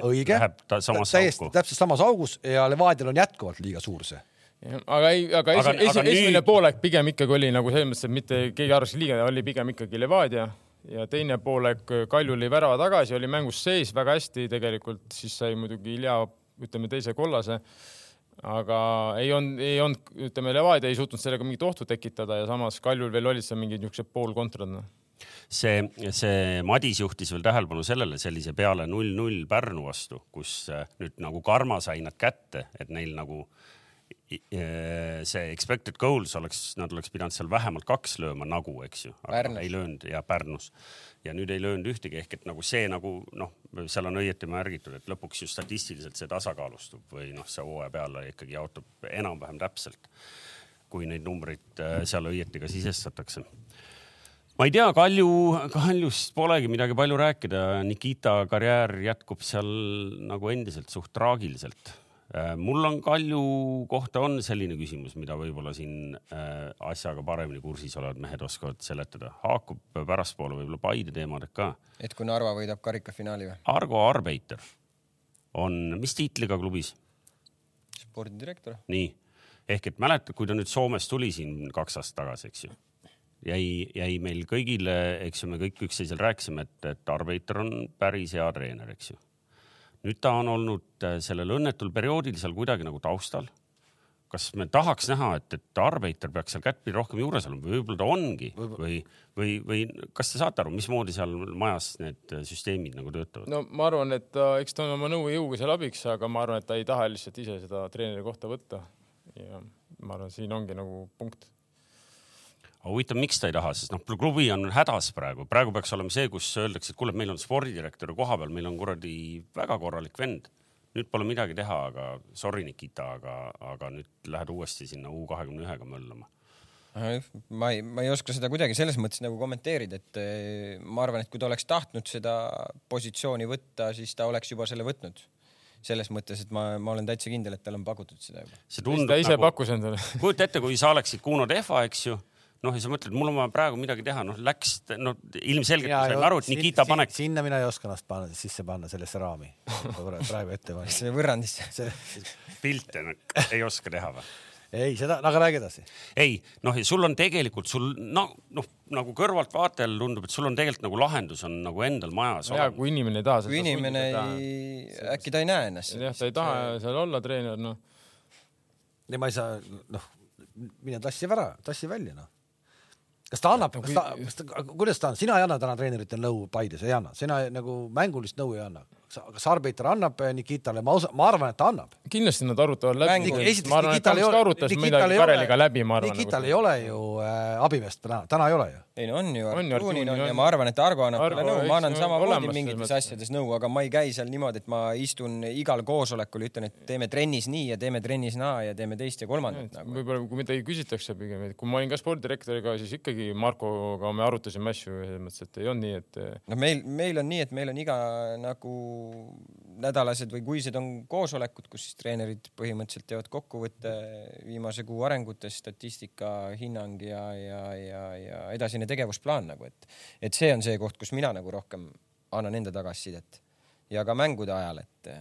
õige. täiesti täpselt samas augus ja Levadial on jätkuvalt liiga suur see aga ei, aga, aga, esi, aga esimene nüüd... poolek pigem ikkagi oli nagu selles mõttes, et mitte keegi arvas liiga, oli pigem ikkagi Levadia ja teine poolek Kalju oli värava tagasi, oli mängus sees väga hästi tegelikult, siis sai muidugi Ilja, ütleme teise kollase. Aga ei olnud, ei olnud, ütleme Levadia ei suutnud sellega mingit ohtu tekitada ja samas Kaljul veel olid seal mingid niisugused poolkontrad noh. See, see Madis juhtis veel tähelepanu sellele sellise peale null-null Pärnu vastu, kus äh, nüüd nagu karma sai nad kätte, et neil nagu see expected goals oleks, nad oleks pidanud seal vähemalt kaks lööma nagu, eks ju. ei löönud ja Pärnus ja nüüd ei löönud ühtegi ehk et nagu see nagu noh, seal on õieti märgitud, et lõpuks ju statistiliselt see tasakaalustub või noh, see hooaja peale ikkagi jaotub enam-vähem täpselt, kui neid numbreid äh, seal õieti ka sisestatakse ma ei tea, Kalju, Kaljust polegi midagi palju rääkida. Nikita karjäär jätkub seal nagu endiselt suht traagiliselt. Äh, mul on Kalju kohta on selline küsimus, mida võib-olla siin äh, asjaga paremini kursis olevad mehed oskavad seletada. haakub pärastpoole võib-olla Paide teemadega ka. et kui Narva võidab karikafinaali või? Argo Arbeiter on, mis tiitliga klubis? spordidirektor. nii, ehk et mäletad, kui ta nüüd Soomest tuli siin kaks aastat tagasi, eks ju jäi, jäi meil kõigile, eks ju, me kõik üksteisel rääkisime, et, et Arbeiter on päris hea treener, eks ju. Nüüd ta on olnud äh, sellel õnnetul perioodil seal kuidagi nagu taustal. kas me tahaks näha, et, et Arbeiter peaks seal kättpidi rohkem juures olema või võib-olla ta ongi või, või, või kas te saate aru, mismoodi seal majas need süsteemid nagu töötavad? no ma arvan, et ta, eks ta on oma nõu ja jõuga seal abiks, aga ma arvan, et ta ei taha lihtsalt ise seda treeneri kohta võtta. ja ma arvan, siin ongi nagu punkt aga huvitav, miks ta ei taha, sest noh, klubi on hädas praegu, praegu peaks olema see, kus öeldakse, et kuule, meil on spordidirektori koha peal, meil on kuradi väga korralik vend. nüüd pole midagi teha, aga sorry, Nikita, aga, aga nüüd lähed uuesti sinna U kahekümne ühega möllama ma ei, ma ei oska seda kuidagi selles mõttes nagu kommenteerida, et eh, ma arvan, et kui ta oleks tahtnud seda positsiooni võtta, siis ta oleks juba selle võtnud selles mõttes, et ma, ma olen täitsa kindel, et talle on pakutud seda juba. see tundub ta ise nagu, pakkus endale. kujuta ette, kui sa oleksid Kuno Tehva, eks ju noh, ja sa mõtled, mul on vaja praegu midagi teha, noh läks, no ilmselgelt ma sain aru, et Nikita sin, panek. sinna mina ei oska ennast panna, sisse panna sellesse raami. praegu ette panin. see võrrandisse see... pilte ei oska teha või? ei, seda, aga räägi edasi. ei, noh, sul on tegelikult sul no, noh, nagu kõrvaltvaatajal tundub, et sul on tegelikult nagu lahendus on nagu endal majas. ja kui inimene ei taha. kui inimene ei, äkki ta ei näe ennast. jah, ta ei taha see... seal olla treener, noh. ei, ma ei saa, noh, mine tassi ära, tassi välja, noh kas ta annab, kas ta, kas ta, kuidas ta on, sina ei anna täna treeneritele nõu Paides, ei anna, sina nagu mängulist nõu ei anna kas Arbiter annab eh, Nikitale, ma usun, ma arvan, et ta annab. kindlasti nad arutavad läbi. ma arvan, et ta vist arutas midagi Kareliga läbi, ma arvan. Nikital nagu. ei ole ju äh, abimeest täna, täna ei ole ju. Ei no on ju, Artuunin on ja ma arvan, et Argo annab talle nõu, ma annan samamoodi mingites asjades nõu, aga ma ei käi seal niimoodi, et ma istun igal koosolekul ütlen, et teeme trennis nii ja teeme trennis naa ja teeme teist ja kolmandat nagu. võib-olla kui midagi küsitakse pigem, et kui ma olin ka spordidirektoriga, siis ikkagi Markoga me arutasime asju selles mõttes, et ei olnud nii, et. no meil, meil on nii, et meil on iga nagu nädalased või kuised on koosolekud, kus siis treenerid põhimõtteliselt teevad kokkuvõtte viimase kuu arengutest, statistika, hinnang ja, ja, ja, ja edasine tegevusplaan nagu, et, et see on see koht, kus mina nagu rohkem annan enda tagasisidet ja ka mängude ajal, et.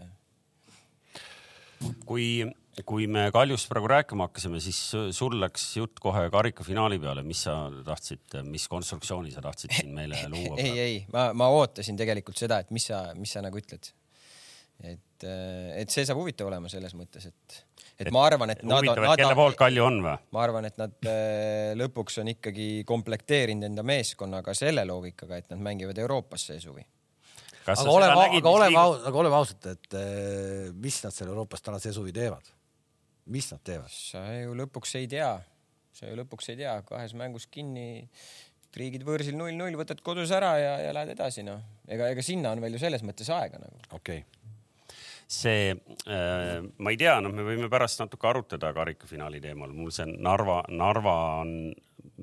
kui, kui me Kaljust praegu rääkima hakkasime, siis sul läks jutt kohe karikafinaali peale, mis sa tahtsid, mis konstruktsiooni sa tahtsid siin meile luua? ei, ei, ma, ma ootasin tegelikult seda, et mis sa, mis sa nagu ütled et, äh, et see saab huvitav olema selles mõttes, et, et ma arvan, et nad on. kelle poolt Kalju on või? ma arvan, et nad äh, lõpuks on ikkagi komplekteerinud enda meeskonnaga selle loogikaga, et nad mängivad Euroopas see suvi. aga oleme, aga oleme, aga oleme ausad, et äh, mis nad seal Euroopas täna see suvi teevad? mis nad teevad? sa ju lõpuks ei tea, sa ju lõpuks ei tea, kahes mängus kinni riigid võõrsil null-null, võtad kodus ära ja, ja lähed edasi, noh. ega, ega sinna on veel ju selles mõttes aega nagu. okei okay see äh,, ma ei tea, noh, me võime pärast natuke arutada karikafinaali teemal, mul see Narva, Narva on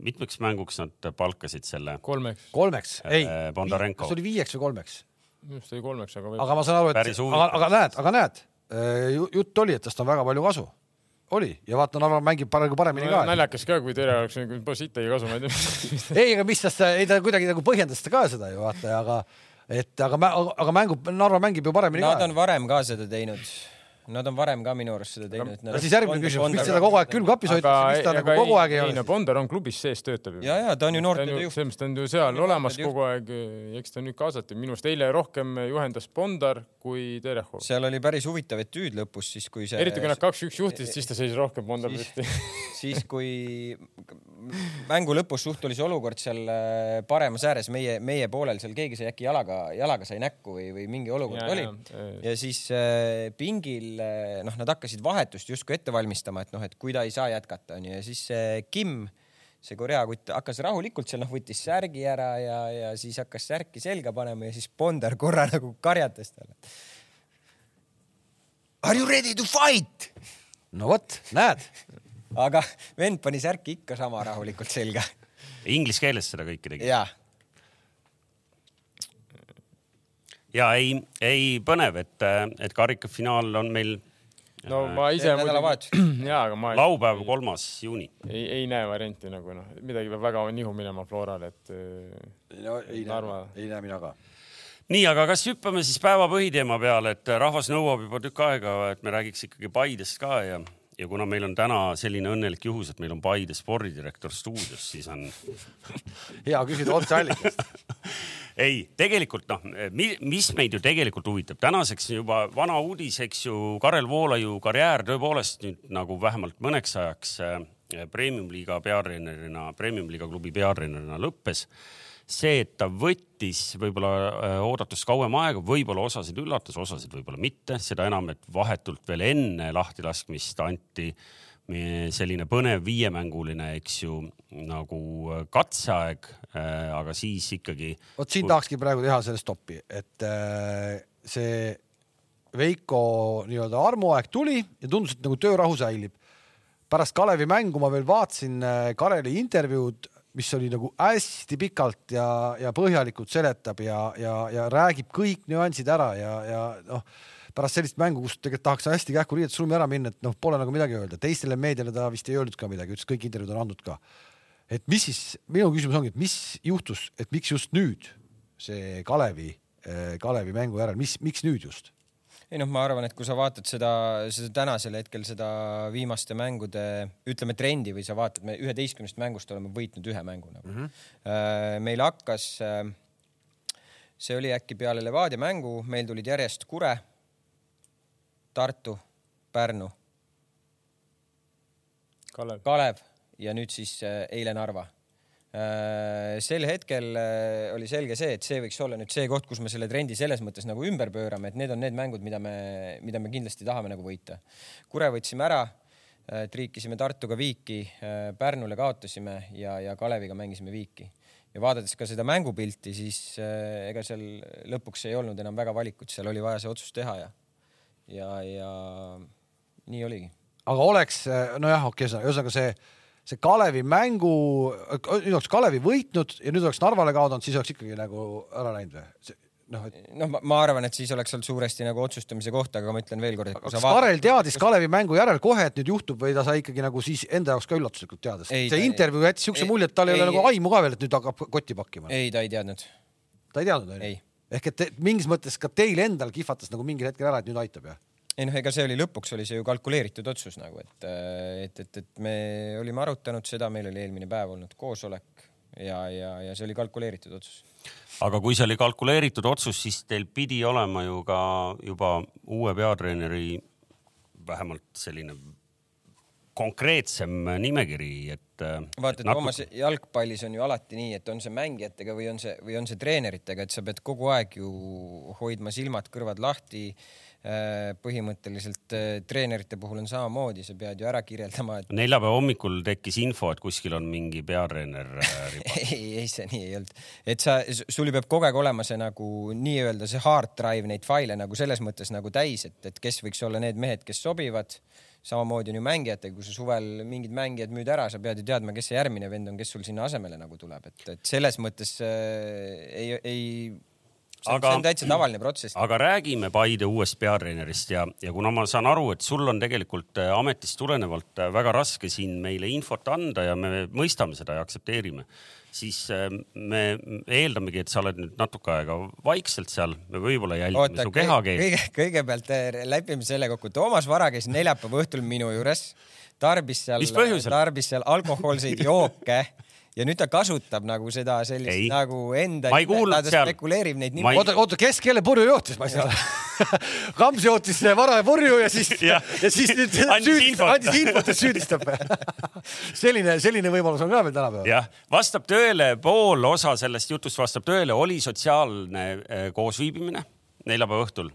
mitmeks mänguks nad palkasid selle? kolmeks. kolmeks, äh, ei äh,. Bondarenko. kas oli viieks või kolmeks? minu arust oli kolmeks, aga. aga ma saan aru, et, aga, aga näed, aga näed, äh, jutt oli, et tast on väga palju kasu oli ja vaata, Narva mängib praegu paremini no, ka. naljakas ka, kui Tere oleks nagu siit ei kasu, ma ei tea ei, aga mis tast, ei ta kuidagi nagu põhjendas ka seda ju vaata, aga et aga, aga mängu, Narva mängib ju paremini Nad ka. Nad on varem ka seda teinud. Nad on varem ka minu arust seda teinud. no siis järgmine küsimus, miks seda kogu aeg külmkapis hoitakse, miks ta nagu kogu aeg ei ole? ei no Bondar on klubis sees, töötab ju. ja, ja ta on ju noorte juht. selles mõttes ta on ju seal olemas kogu aeg, eks ta nüüd kaasati, minu arust eile rohkem juhendas Bondar kui Terehov. seal oli päris huvitav etüüd lõpus, siis kui see. eriti kui nad kaks-üks juhtisid, siis ta seisis rohkem Bondar püsti. siis kui mängu lõpus suht oli see olukord seal äh, paremas ääres meie, meie poolel, seal keegi sai äkki jalaga, jalaga sai näkku või, või mingi olukord ja, oli. ja siis äh, pingil äh, noh, nad hakkasid vahetust justkui ette valmistama, et noh, et kui ta ei saa jätkata, onju, ja siis Kim, see Korea kutt hakkas rahulikult seal, noh, võttis särgi ära ja, ja siis hakkas särki selga panema ja siis Bonder korra nagu karjatas talle. Are you ready to fight? no vot, näed. aga vend pani särki ikka sama rahulikult selga. Inglise keeles seda kõike tegi? jaa ja ei, ei põnev, et, et karikafinaal on meil. no ma ise muidugi, jaa, aga ma. laupäev, kolmas juuni. ei, ei näe varianti nagu noh, midagi peab väga nihu minema Florale, et. no ei näe, ei näe mina ka nii, aga kas hüppame siis päeva põhiteema peale, et rahvas nõuab juba tükk aega, et me räägiks ikkagi Paidest ka ja ja kuna meil on täna selline õnnelik juhus, et meil on Paide spordidirektor stuudios, siis on hea küsida otseallikast ei, tegelikult noh, mis meid ju tegelikult huvitab, tänaseks juba vana uudis, eks ju, Karel Voolaiu karjäär tõepoolest nüüd nagu vähemalt mõneks ajaks äh, premium-liiga peatreenerina, premium-liiga klubi peatreenerina lõppes. See, et ta võttis võib-olla äh, oodatust kauem aega, võib-olla osasid üllatas, osasid võib-olla mitte, seda enam, et vahetult veel enne lahtilaskmist anti selline põnev viiemänguline, eks ju, nagu äh, katseaeg, äh, aga siis ikkagi. vot siin tahakski praegu teha selle stoppi, et see Veiko nii-öelda armuaeg tuli ja tundus, et nagu töörahu säilib. pärast Kalevi mängu ma veel vaatasin Kareli intervjuud mis oli nagu hästi pikalt ja, ja põhjalikult seletab ja, ja, ja räägib kõik nüansid ära ja, ja noh, pärast sellist mängu, kus tegelikult tahaks hästi kähku riietusruumi ära minna, et noh, pole nagu midagi öelda, teistele meediale ta vist ei öelnud ka midagi, ütles kõik intervjuud on andnud ka. et mis siis, minu küsimus ongi, et mis juhtus, et miks just nüüd see Kalevi, Kalevi mängu järel, mis, miks nüüd just? ei noh, ma arvan, et kui sa vaatad seda, seda tänasel hetkel seda viimaste mängude, ütleme trendi või sa vaatad, me üheteistkümnest mängust oleme võitnud ühe mängu nagu mm. -hmm. meil hakkas, äh, see oli äkki peale Levadia mängu, meil tulid järjest Kure, Tartu, Pärnu. Kalev, Kalev ja nüüd siis äh, eile Narva Äh, sel hetkel äh, oli selge see, et see võiks olla nüüd see koht, kus me selle trendi selles mõttes nagu ümber pöörame, et need on need mängud, mida me, mida me kindlasti tahame nagu võita. Kure võtsime ära, triikisime Tartuga viiki, Pärnule kaotasime ja, ja Kaleviga mängisime viiki. ja vaadates ka seda mängupilti, siis ega seal lõpuks ei olnud enam väga valikut, seal oli vaja see otsus teha ja, ja, ja nii oligi. aga oleks, nojah, okei okay,, ühesõnaga see see Kalevi mängu, nüüd oleks Kalevi võitnud ja nüüd oleks Narvale kaotanud, siis oleks ikkagi nagu ära läinud või? noh, et noh, ma arvan, et siis oleks olnud suuresti nagu otsustamise koht, aga ma ütlen veelkord, et kas vaat... Karel teadis Kalevi mängu järel kohe, et nüüd juhtub või ta sai ikkagi nagu siis enda jaoks ka üllatuslikult teada, sest see intervjuu jättis siukse mulje, et tal ei, ei ole nagu aimu ka veel, et nüüd hakkab kotti pakkima. ei, ta ei teadnud. ta ei teadnud, onju? Ehk et te, mingis mõttes ka teil endal kihvatas nagu mingil hetkel ära, et nüüd aitab, jah? ei noh, ega see oli lõpuks oli see ju kalkuleeritud otsus nagu, et, et, et, et me olime arutanud seda, meil oli eelmine päev olnud koosolek ja, ja, ja see oli kalkuleeritud otsus. aga kui see oli kalkuleeritud otsus, siis teil pidi olema ju ka juba uue peatreeneri vähemalt selline konkreetsem nimekiri, et. vaata, et Toomas natuke... jalgpallis on ju alati nii, et on see mängijatega või on see või on see treeneritega, et sa pead kogu aeg ju hoidma silmad-kõrvad lahti Äh, põhimõtteliselt äh, treenerite puhul on samamoodi, sa pead ju ära kirjeldama, et. neljapäeva hommikul tekkis info, et kuskil on mingi peatreener äh, ei, ei see nii ei olnud, et sa, sul peab kogu aeg olema see nagu nii-öelda see hard drive neid faile nagu selles mõttes nagu täis, et, et kes võiks olla need mehed, kes sobivad samamoodi on ju mängijatega, kui sa suvel mingid mängijad müüd ära, sa pead ju teadma, kes see järgmine vend on, kes sul sinna asemele nagu tuleb, et, et selles mõttes äh, ei, ei see Aga- see on täitsa tavaline protsess. aga räägime Paide uuest peatreenerist ja, ja kuna ma saan aru, et sul on tegelikult äh, ametist tulenevalt äh, väga raske siin meile infot anda ja me mõistame seda ja aktsepteerime, siis äh, me eeldamegi, et sa oled nüüd natuke aega vaikselt seal, me võib-olla jälgime oota su, kehakeelt. kõige, kõigepealt äh, lepime selle kokku. Toomas Vara käis neljapäeva õhtul minu juures, tarbis seal tarbis seal alkohoolseid jooke ja nüüd ta kasutab nagu seda sellist Ei. nagu enda. Ma ei kuulnud seal. spekuleerib neid niimoodi ei-. oota, oota, kes kelle purju jootis, ma ei saa Kams jootis vara purju ja siis, ja Jah. siis nüüd süüdistab, andis infot ja süüdistab. selline, selline võimalus on ka veel tänapäeval. jah, vastab tõele, pool osa sellest jutust vastab tõele, oli sotsiaalne äh, koosviibimine neljapäeva õhtul,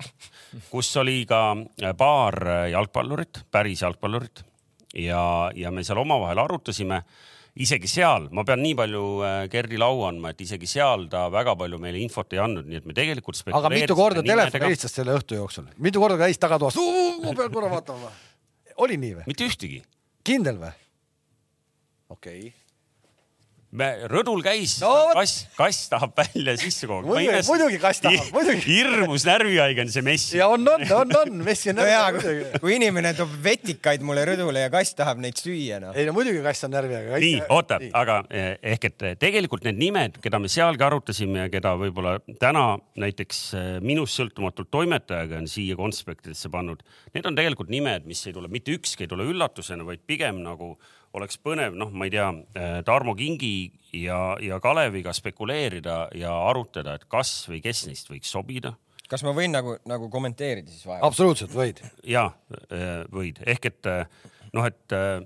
kus oli ka äh, paar äh, jalgpallurit, päris jalgpallurit ja, ja me seal omavahel arutasime isegi seal, ma pean nii palju äh, Gerdi lau andma, et isegi seal ta väga palju meile infot ei andnud, nii et me tegelikult aga mitu korda telefon helistas selle õhtu jooksul, mitu korda käis tagatoas, ma pean korra vaatama. oli nii või? mitte ühtegi. kindel või? okei okay.. me, rõdul käis No no, kass, kass tahab välja sisse kogu aeg. Muidugi- muidugi kass tahab, muidugi. hirmus närvihaige on see mess. ja on, on, on, on, Messi on no jaa, närvi. kui inimene toob vetikaid mulle rõdule ja kass tahab neid süüa, noh. ei no muidugi kass on närvi, aga. nii, oota, aga eh, ehk et eh, tegelikult need nimed, keda me sealgi arutasime ja keda võib-olla täna näiteks eh, minust sõltumatult toimetajaga on siia konspektidesse pannud, need on tegelikult nimed, mis ei tule, mitte ükski ei tule üllatusena, vaid pigem nagu oleks põnev, noh, ma ei tea, Tarmo Kingi ja, ja Kaleviga spekuleerida ja arutada, et kas või kes neist võiks sobida kas ma võin nagu, nagu kommenteerida siis vahel? absoluutselt võid. ja äh, võid, ehk et äh, noh, et äh,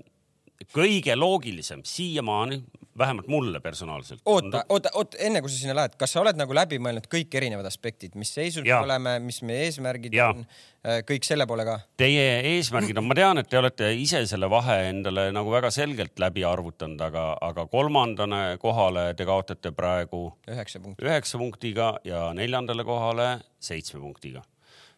kõige loogilisem siiamaani, vähemalt mulle personaalselt. oota, oota, oota, enne kui sa sinna lähed, kas sa oled nagu läbi mõelnud kõik erinevad aspektid, mis seisus me oleme, mis meie eesmärgid Jaa. on, kõik selle poole ka? Teie eesmärgid on, ma tean, et te olete ise selle vahe endale nagu väga selgelt läbi arvutanud, aga, aga kolmandane kohale te kaotate praegu üheksa punkti. üheksa punktiga ja neljandale kohale seitsme punktiga.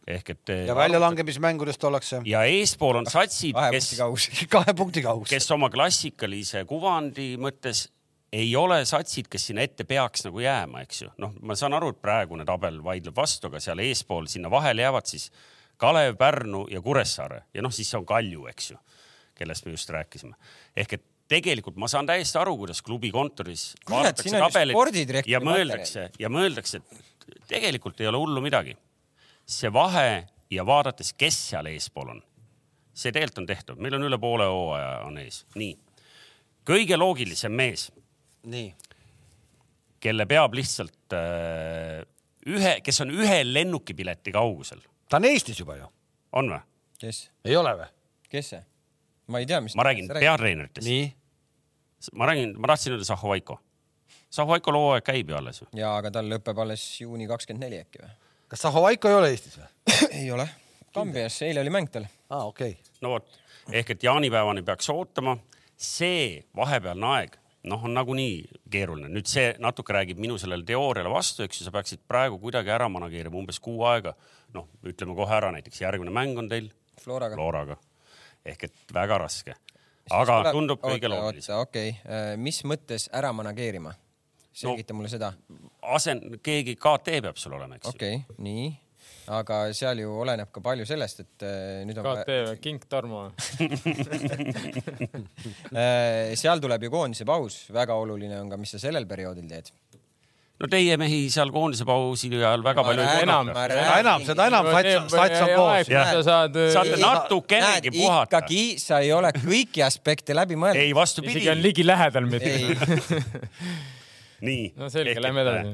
Ehk et te ja väljalangemismängudest ollakse ja eespool on satsid, kes kahe punkti kaugusel. kes oma klassikalise kuvandi mõttes ei ole satsid, kes sinna ette peaks nagu jääma, eks ju. noh, ma saan aru, et praegune tabel vaidleb vastu, aga seal eespool sinna vahele jäävad siis Kalev, Pärnu ja Kuressaare ja noh, siis on Kalju, eks ju, kellest me just rääkisime. ehk et tegelikult ma saan täiesti aru, kuidas klubi kontoris Kurat, vaadatakse tabelit ja mõeldakse ja mõeldakse, et tegelikult ei ole hullu midagi. See vahe ja vaadates, kes seal eespool on, see tegelikult on tehtud, meil on üle poole hooaja on ees, nii. kõige loogilisem mees, nii, kelle peab lihtsalt äh, ühe, kes on ühe lennukipileti kaugusel, ta on Eestis juba ju, on või? kes, ei ole või? kes see? ma ei tea, mis. ma räägin peatreeneritest, nii, ma räägin, ma tahtsin öelda Zahovaiko. Zahovaiko hooaeg käib ju alles ju. ja, aga tal lõpeb alles juuni kakskümmend neli äkki või? Kas Zahovaiko ei ole Eestis või? ei ole. Kambias, eile oli mäng tal. aa, okei okay.. no vot, ehk et jaanipäevani peaks ootama. see vahepealne aeg, noh, on nagunii keeruline. nüüd see natuke räägib minu sellele teooriale vastu, eks ju, sa peaksid praegu kuidagi ära manageerima umbes kuu aega. noh, ütleme kohe ära, näiteks järgmine mäng on teil Floraga. Floraga. ehk et väga raske. aga tundub kõige loogilisem. okei okay., mis mõttes ära manageerima? Selgita no. mulle seda. asen-, keegi KT peab sul olema, eks ju. okei okay,, nii, aga seal ju oleneb ka palju sellest, et äh, nüüd on KT või King Tarmo? Äh, seal tuleb ju koondise paus, väga oluline on ka, mis sa sellel perioodil teed. no teie mehi seal koondise pausi ajal väga palju ei enam- enam, seda enam sats, sats on koos. Sa saad, saate natukenegi puhata. ikkagi sa ei ole kõiki aspekte läbi mõelnud. ei, vastupidi isegi on. ligilähedal mitte. ei, nii. No selge, lähme edasi.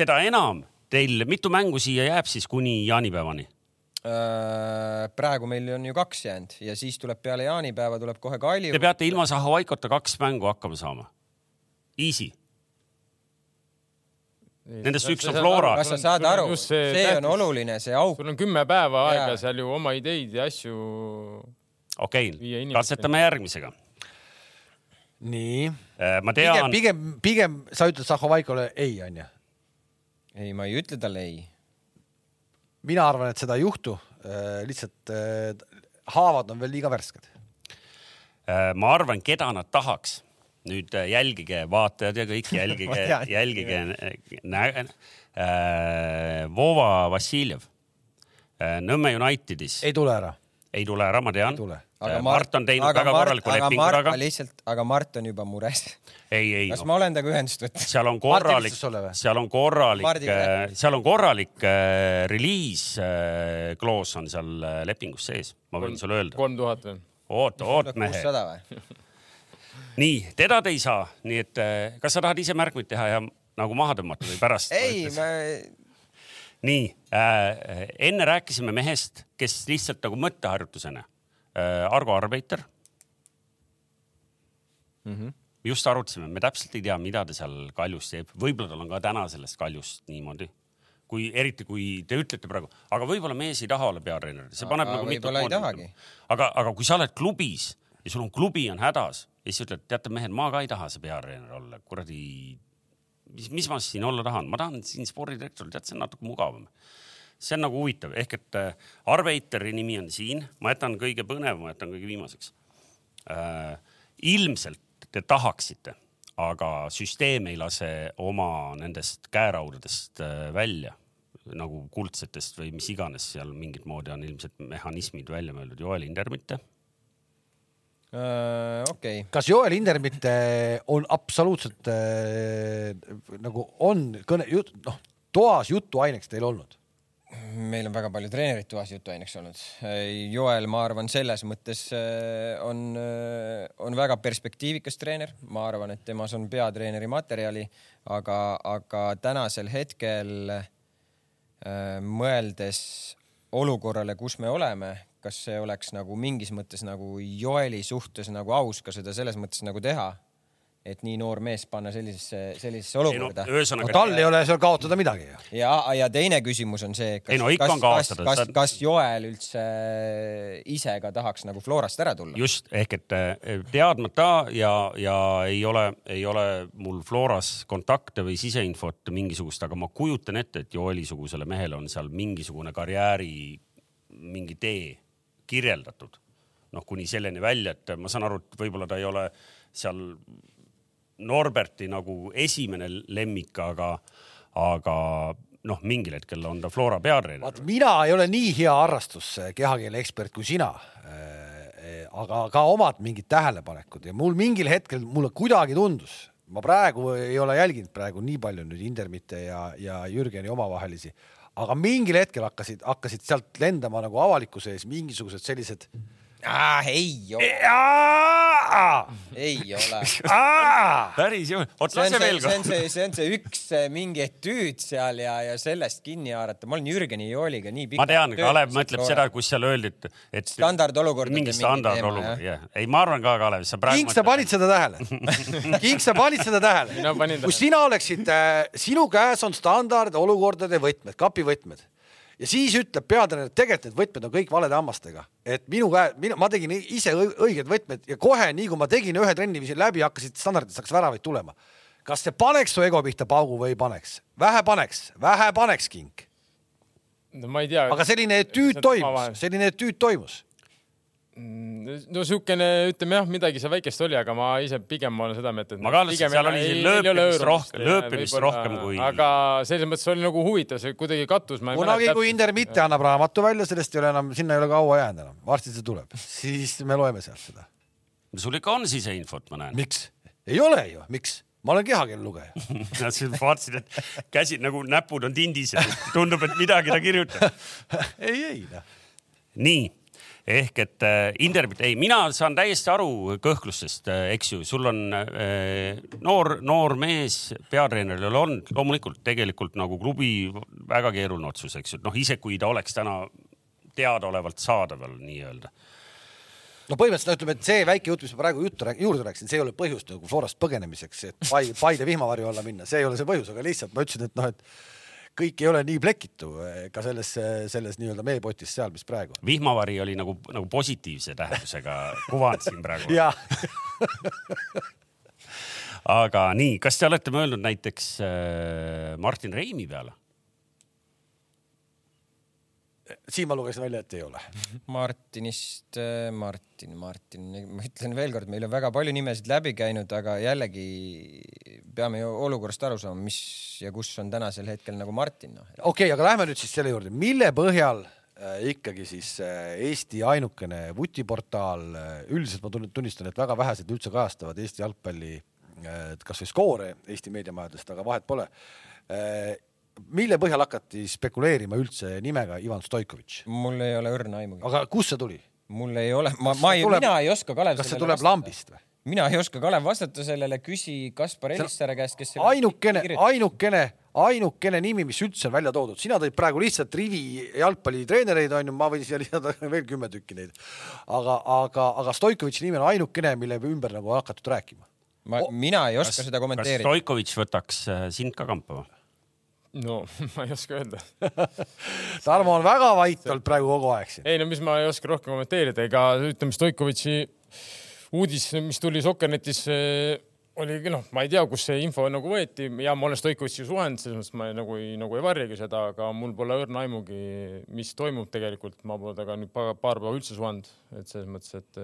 seda enam teil, mitu mängu siia jääb siis kuni jaanipäevani? Äh, praegu meil on ju kaks jäänud ja siis tuleb peale jaanipäeva tuleb kohe Kalju Te. peate ilma Zahovaikota kaks mängu hakkama saama. Easy. Nendest üks on Flora. kas sa saad aru, see on oluline, see auk. sul on kümme päeva aega seal ju oma ideid ja asju. okei okay., katsetame järgmisega. nii, ma pigem, tean, pigem, pigem sa ütled Zahovaikole ei, onju. ei, ma ei ütle talle ei. mina arvan, et seda ei juhtu. lihtsalt äh, haavad on veel liiga värsked. ma arvan, keda nad tahaks, nüüd äh, jälgige, vaatajad ja kõik, jälgige Ma jälgige nä- äh, Vova Vassiljev äh, Nõmme Unitedis ei, ei tule ära, ei tule ära, ma tean. ei tule. Mart on teinud väga korraliku lepingu taga. lihtsalt, aga Mart on juba mures. ei, ei. kas no. ma olen temaga ühendust võtnud? seal on korralik, seal on korralik Mardiga., seal on korralik äh, reliis äh, kloos on seal äh, lepingus sees, ma võin sulle öelda. kolm tuhat või? oot, oot mehe. kuussada või? nii, teda te ei saa, nii et äh, kas sa tahad ise märkmeid teha ja nagu maha tõmmata või pärast? ei, ma nii äh,, enne rääkisime mehest, kes lihtsalt nagu mõtteharjutusena äh,, Argo Arbeiter mm. -hmm. just arutasime, me täpselt ei tea, mida ta seal kaljus teeb, võib-olla tal on ka täna sellest kaljust niimoodi kui eriti kui te ütlete praegu, aga võib-olla mees ei taha olla peatreener, see paneb Aga nagu tahagi. mõtlema. aga, aga kui sa oled klubis ja sul on klubi on hädas ja siis ütled, teate mehed, ma ka ei taha see peatreener olla, kuradi mis, mis ma siin olla tahan, ma tahan siin spordidirektor, tead, see on natuke mugavam. See on nagu huvitav, ehk et äh, Arbeiteri nimi on siin, ma jätan kõige põnevama, jätan kõige viimaseks äh,. ilmselt te tahaksite, aga süsteem ei lase oma nendest käeraudadest äh, välja nagu kuldsetest või mis iganes seal mingit moodi on ilmselt mehhanismid välja mõeldud. Joel Hinder mitte äh, okei okay., kas Joel Hindermitt äh, on absoluutselt äh, nagu on kõne, noh, toas jutuaineks teil olnud? Meil on väga palju treenereid toas jutuaineks olnud. Joel, ma arvan, selles mõttes äh, on, on väga perspektiivikas treener, ma arvan, et temas on peatreeneri materjali, aga, aga tänasel hetkel äh, mõeldes olukorrale, kus me oleme, kas see oleks nagu mingis mõttes nagu Joeli suhtes nagu aus ka seda selles mõttes nagu teha, et nii noor mees panna sellisesse, sellisesse no olukorda no,. no ühesõnaga tal ei ole seal kaotada midagi ju. ja, ja teine küsimus on see, kas no kas, kas, kas, kas Joel üldse ise ka tahaks nagu Florast ära tulla? just ehk et eh, teadmata ja, ja ei ole, ei ole mul Floras kontakte või siseinfot mingisugust, aga ma kujutan ette, et Joeli-sugusele mehele on seal mingisugune karjääri mingi tee kirjeldatud. noh, kuni selleni välja, et ma saan aru, et võib-olla ta ei ole seal Norberti nagu esimene lemmik, aga, aga noh, mingil hetkel on ta Flora peatreener vaat. mina ei ole nii hea harrastus kehakeele ekspert kui sina. aga ka omad mingid tähelepanekud ja mul mingil hetkel mulle kuidagi tundus, ma praegu ei ole jälginud praegu nii palju nüüd Indermitte ja, ja Jürgeni omavahelisi, aga mingil hetkel hakkasid, hakkasid sealt lendama nagu avalikkuse ees mingisugused sellised. Ei ole, ei ole. päris ju, oot see on lase veel see on see, see on see üks mingi etüüd seal ja, ja sellest kinni haarata. ma olen Jürgeni Jooliga nii ma tean, Kalev mõtleb seda, kus seal öeldi, et, et. Standardolukordade mingi mingi standardolukord, jah. ei, ma arvan ka, Kalev, sa praegu. King, sa panid seda tähele? King, sa panid seda tähele tähele. kui sina oleksid, sinu käes on standardolukordade võtmed, kapivõtmed ja siis ütleb peatreener, et tegelikult need võtmed on kõik valede hammastega, et minu käe, mina, ma tegin ise õi- õiged võtmed ja kohe, nii kui ma tegin ühe trenni, viisin läbi, hakkasid standarditest hakkas väravaid tulema. kas see paneks su ego pihta paugu või ei paneks? vähe paneks, vähe paneks, King. no ma ei tea. aga selline etüüd toimus, selline etüüd toimus. No siukene, ütleme jah, midagi seal väikest oli, aga ma ise pigem olen seda meelt, et. Ma ka arvasin, et seal oli lööpimist rohkem- lööpimist rohkem kui- aga selles mõttes oli nagu huvitav, see kuidagi kattus. kunagi, kui Inder Mitte annab raamatu välja, sellest ei ole enam, sinna ei ole kaua jäänud enam, varsti see tuleb, siis me loeme sealt seda. sul ikka on siseinfot, ma näen. miks? ei ole ju, miks? ma olen kehakeelelugeja. Nad siin vaatasid, et käsid nagu näpud on tindis ja tundub, et midagi ta kirjutab. ei, ei noh. nii ehk et äh, Inderbit, ei, mina saan täiesti aru kõhklustest äh,, eks ju, sul on äh, noor, noor mees peatreeneril on loomulikult tegelikult nagu klubi väga keeruline otsus, eks ju, noh, isegi kui ta oleks täna teadaolevalt saadaval nii-öelda. no põhimõtteliselt ütleme, et see väike jutt, mis ma praegu juttu rääk- juurde rääkisin, see ei ole põhjust nagu Florast põgenemiseks, et Pai-, Paide vihmavarju alla minna, see ei ole see põhjus, aga lihtsalt ma ütlesin, et noh, et kõik ei ole nii plekitu eh, ka selles, selles nii-öelda meepotis seal, mis praegu vihmavari oli nagu, nagu positiivse tähendusega kuvand siin praegu. ja aga nii, kas te olete mõelnud näiteks äh, Martin Reimi peale? Siin ma lugesin välja, et ei ole. Martinist, äh, Martin, Martin, ma ütlen veelkord, meil on väga palju nimesid läbi käinud, aga jällegi peame ju olukorrast aru saama, mis ja kus on tänasel hetkel nagu Martin no.. okei okay,, aga lähme nüüd siis selle juurde, mille põhjal äh, ikkagi siis äh, Eesti ainukene vutiportaal üldiselt ma tunnistan, et väga vähesed üldse kajastavad Eesti jalgpalli kasvõi skoore Eesti meediamajadest, aga vahet pole mille põhjal hakati spekuleerima üldse nimega Ivan Stoikovitš? mul ei ole õrna aimugi. aga kust see tuli? mul ei ole, ma, ma ei, mina ei oska Kalev. kas see tuleb vastata. lambist või? mina ei oska Kalev vastata sellele, küsi Kaspar Elissaare käest, kes. ainukene, ainukene, ainukene nimi, mis üldse on välja toodud, sina tõid praegu lihtsalt rivi jalgpallitreenereid onju, ma võin siia lisada veel kümme tükki neid. aga, aga, aga Stoikovitši nimi on ainukene, mille ümber nagu hakatud rääkima. ma, mina ei oska kas, seda kommenteerida. kas Stoikovitš võtaks äh, sind ka kampa või? No ma ei oska öelda. Tarmo on väga vait olnud praegu kogu aeg siin. ei no mis ma ei oska rohkem kommenteerida, ega ütleme, Stoikovitši uudis, mis tuli Sokkernetis oligi noh, ma ei tea, kus see info nagu võeti. Ja ma olen Stoikovitšiga suhelnud, selles mõttes ma nagu ei, nagu ei varjagi seda, aga mul pole õrna aimugi, mis toimub tegelikult, ma pole temaga nüüd paar, paar päeva üldse suhelnud, et selles mõttes, et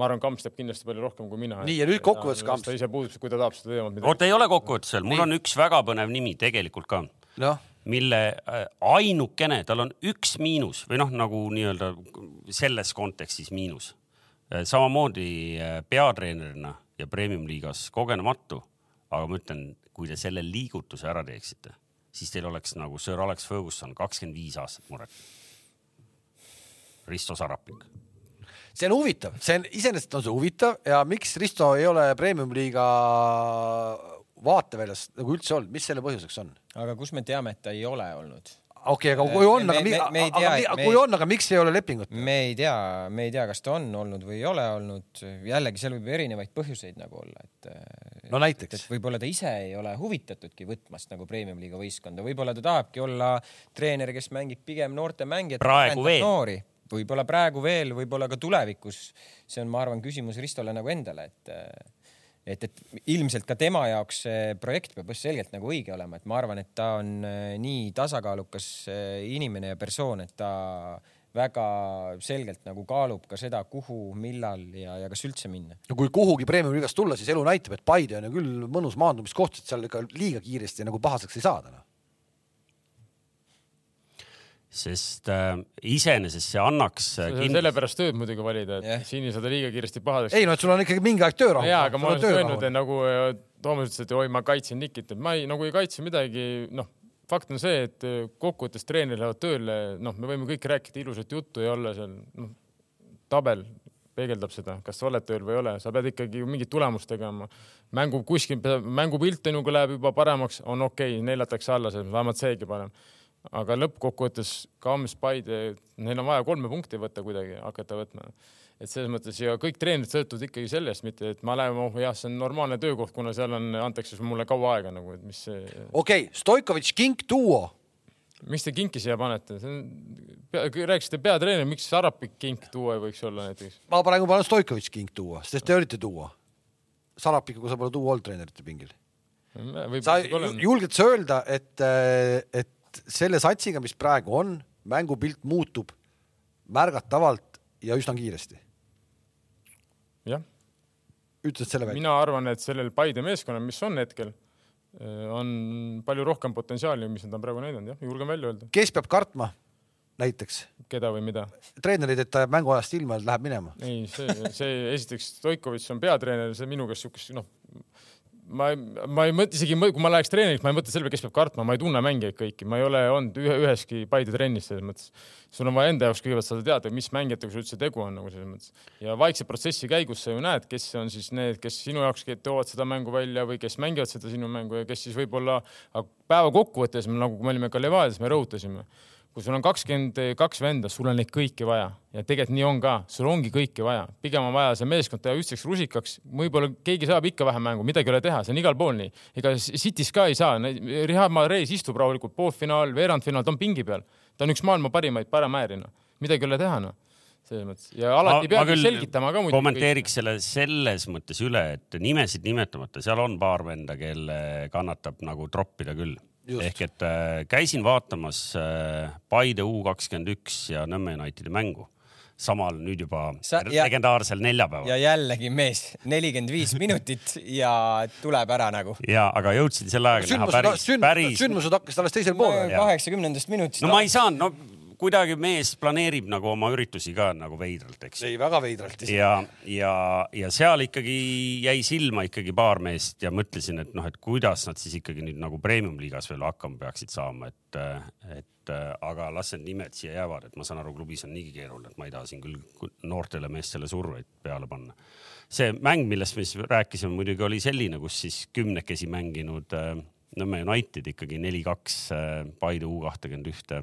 ma arvan, Kamps teab kindlasti palju rohkem kui mina. nii ja nüüd kokkuvõttes Kamps. ta ise puudub, kui ta tahab seda teemat. oota, ei ole kokkuvõttes veel, mul nii. on üks väga põnev nimi tegelikult ka no. mille äh, ainukene, tal on üks miinus või noh, nagu nii-öelda selles kontekstis miinus. Äh, samamoodi äh, peatreenerina ja premium-liigas kogenematu, aga ma ütlen, kui te selle liigutuse ära teeksite, siis teil oleks nagu Sir Alex Ferguson kakskümmend viis aastat muret. Risto Sarapik see on huvitav, see on, iseenesest on see huvitav ja miks Risto ei ole premium-liiga vaateväljas nagu üldse olnud, mis selle põhjuseks on? aga kus me teame, et ta ei ole olnud? okei okay,, aga kui on, aga, me, me, me tea, aga kui on, aga miks ei ole lepingut? me ei tea, me ei tea, kas ta on olnud või ei ole olnud. jällegi seal võib erinevaid põhjuseid nagu olla, et. no näiteks. võib-olla ta ise ei ole huvitatudki võtmast nagu premium-liiga võistkonda, võib-olla ta tahabki olla treener, kes mängib pigem noorte mängijate. praegu veel võib-olla praegu veel, võib-olla ka tulevikus. see on, ma arvan, küsimus Ristole nagu endale, et, et, et ilmselt ka tema jaoks see projekt peab selgelt nagu õige olema, et ma arvan, et ta on äh, nii tasakaalukas äh, inimene ja persoon, et ta väga selgelt nagu kaalub ka seda, kuhu, millal ja, ja kas üldse minna. no kui kuhugi premium-liigast tulla, siis elu näitab, et Paide on ju küll mõnus maandumiskoht, et seal ikka liiga kiiresti nagu pahaseks ei saada noh sest äh, iseenesest see annaks äh,. Kindlasti... sellepärast tööd muidugi valida, et yeah. siin ei saada liiga kiiresti pahadeks. ei no, et sul on ikkagi mingi aeg töörahu. jaa, aga ma olen öelnud, et nagu äh, Toomas ütles, et oi, ma kaitsen Nikit, et ma ei, nagu ei kaitse midagi, noh, fakt on see, et äh, kokkuvõttes treenerid lähevad tööle, noh, me võime kõik rääkida ilusat juttu ja olla seal, noh, tabel peegeldab seda, kas sa oled tööl või ei ole, sa pead ikkagi mingit tulemust tegema. mängu kuskil, mängupilt on ju, kui läheb juba paremaks, on okei okay,, neljatakse alla, vähemalt seegi parem aga lõppkokkuvõttes Kams, Paide, neil on vaja kolme punkti võtta kuidagi, hakata võtma. et selles mõttes ja kõik treenerid sõltuvad ikkagi sellest, mitte et ma lähen, oh jah, see on normaalne töökoht, kuna seal on, antakse mulle kaua aega nagu, et mis see. okei okay,, Stoikovitš, Kink, duo. miks te kinki siia panete? see on, rääkisite peatreener, miks Sarapik kink duo ei võiks olla näiteks? ma praegu panen Stoikovitš kink duo, sest te olite duo. Sarapikuga sa pole duo olnud treenerite pingil. sa julged sa öelda, et, et selle satsiga, mis praegu on, mängupilt muutub märgatavalt ja üsna kiiresti. jah. ütlesid selle välja? mina arvan, et sellel Paide meeskonnal, mis on hetkel, eh, on palju rohkem potentsiaali, mis nad on praegu näidanud, jah, julgen välja öelda. kes peab kartma näiteks? keda või mida? treenerid, et ta jääb mänguajast ilma läheb minema. ei, see, see esiteks Stoikovitš on peatreener, see minu käest siukest, noh, ma, ma ei mõtle isegi, kui ma läheks treeniks, ma ei mõtle selle peale, kes peab kartma, ma ei tunne mängijaid kõiki, ma ei ole olnud ühe, üheski Paide trennis selles mõttes. sul on vaja enda jaoks kõigepealt saada teada, mis mängijatega sul üldse tegu on nagu selles mõttes. ja vaikse protsessi käigus sa ju näed, kes on siis need, kes sinu jaoks toovad seda mängu välja või kes mängivad seda sinu mängu ja kes siis võib-olla päeva kokkuvõttes, nagu me olime ka Levadias, me rõhutasime kui sul on kakskümmend kaks venda, sul on neid kõiki vaja. Ja tegelikult nii on ka, sul ongi kõike vaja, pigem on vaja see meeskond teha ühtseks rusikaks, võib-olla keegi saab ikka vähem mängu, midagi ei ole teha, see on igal pool nii. ega City's ka ei saa, Rihard Mahrez istub rahulikult. Poolfinaal, veerandfinaal, ta on pingi peal, ta on üks maailma parimaid paremäärina, midagi ei ole teha noh. Selles mõttes. Ja alati ma, peab selgitama ka muidugi. kommenteeriks selle selles mõttes üle, et nimesid nimetamata, seal on paar venda, kelle kannatab nagu troppida küll ehk et äh, käisin vaatamas äh, Paide U kakskümmend üks ja Nõmme Unitedi mängu samal nüüd juba Sa- ja- legendaarsel neljapäeval ja jällegi mees, nelikümmend viis minutit ja tuleb ära nagu. ja aga jõudsin selle ajaga näha päris, sünd, päris sündmused hakkasid alles teisel poolel. kaheksakümnendast minutist. no ma ei saanud, no kuidagi mees planeerib nagu oma üritusi ka nagu veidralt, eks. ei, väga veidralt. ja, ja, ja seal ikkagi jäi silma ikkagi paar meest ja mõtlesin, et noh, et kuidas nad siis ikkagi nüüd nagu premium-liigas veel hakkama peaksid saama, et, et aga las need nimed siia jäävad, et ma saan aru, klubis on niigi keeruline, et ma ei taha siin küll noortele meestele surveid peale panna. see mäng, millest me siis rääkisime, muidugi oli selline, kus siis kümnekesi mänginud äh, Nõmme United ikkagi neli-kaks äh, Paide U kahtekümmend ühte,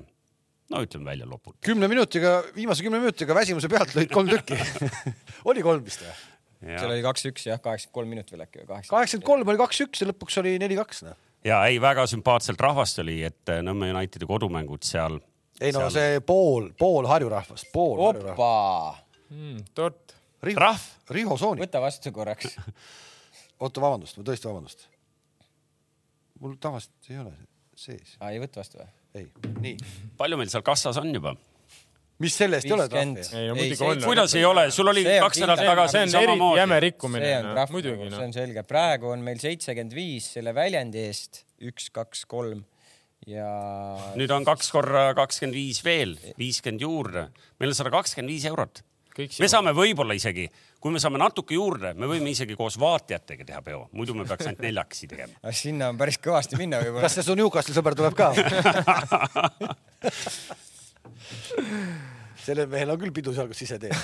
no ütleme välja loputada. kümne minutiga, viimase kümne minutiga väsimuse pealt lõid kolm tükki. oli kolm vist või? seal oli kaks-üks jah, kaheksakümmend kolm minut veel äkki või kaheksa. kaheksakümmend kolm oli kaks-üks ja lõpuks oli neli-kaks. noh. ja ei, väga sümpaatselt rahvast oli, et äh, Nõmme Unitedi kodumängud seal. ei no see pool, pool Harju rahvast, pool Harju rahvast. opa, mm,. tort. Rahv. Riho Soonik, võta vastu korraks. oota, vabandust, tõesti vabandust. mul tavaliselt ei ole sees, aa, ei võta vastu või? ei, nii. palju meil seal kassas on juba? mis selle eest ei ole trahvi? No kuidas ei ole, sul oli See kaks nädalat tagasi see on eri, jäme samamoodi. rikkumine see on, trahv, muidugi see noh. on selge. praegu on meil seitsekümmend viis selle väljendi eest, üks, kaks, kolm ja. nüüd on kaks korra kakskümmend viis veel, viiskümmend juurde, meil on sada kakskümmend viis eurot. me saame võib-olla isegi, kui me saame natuke juurde, me võime isegi koos vaatajatega teha peo, muidu me peaks ainult neljakesi tegema. sinna on päris kõvasti minna võib-olla kas. see su Newcastle'i sõber tuleb ka? sellel mehel on küll pidu seal, kus ise teeb.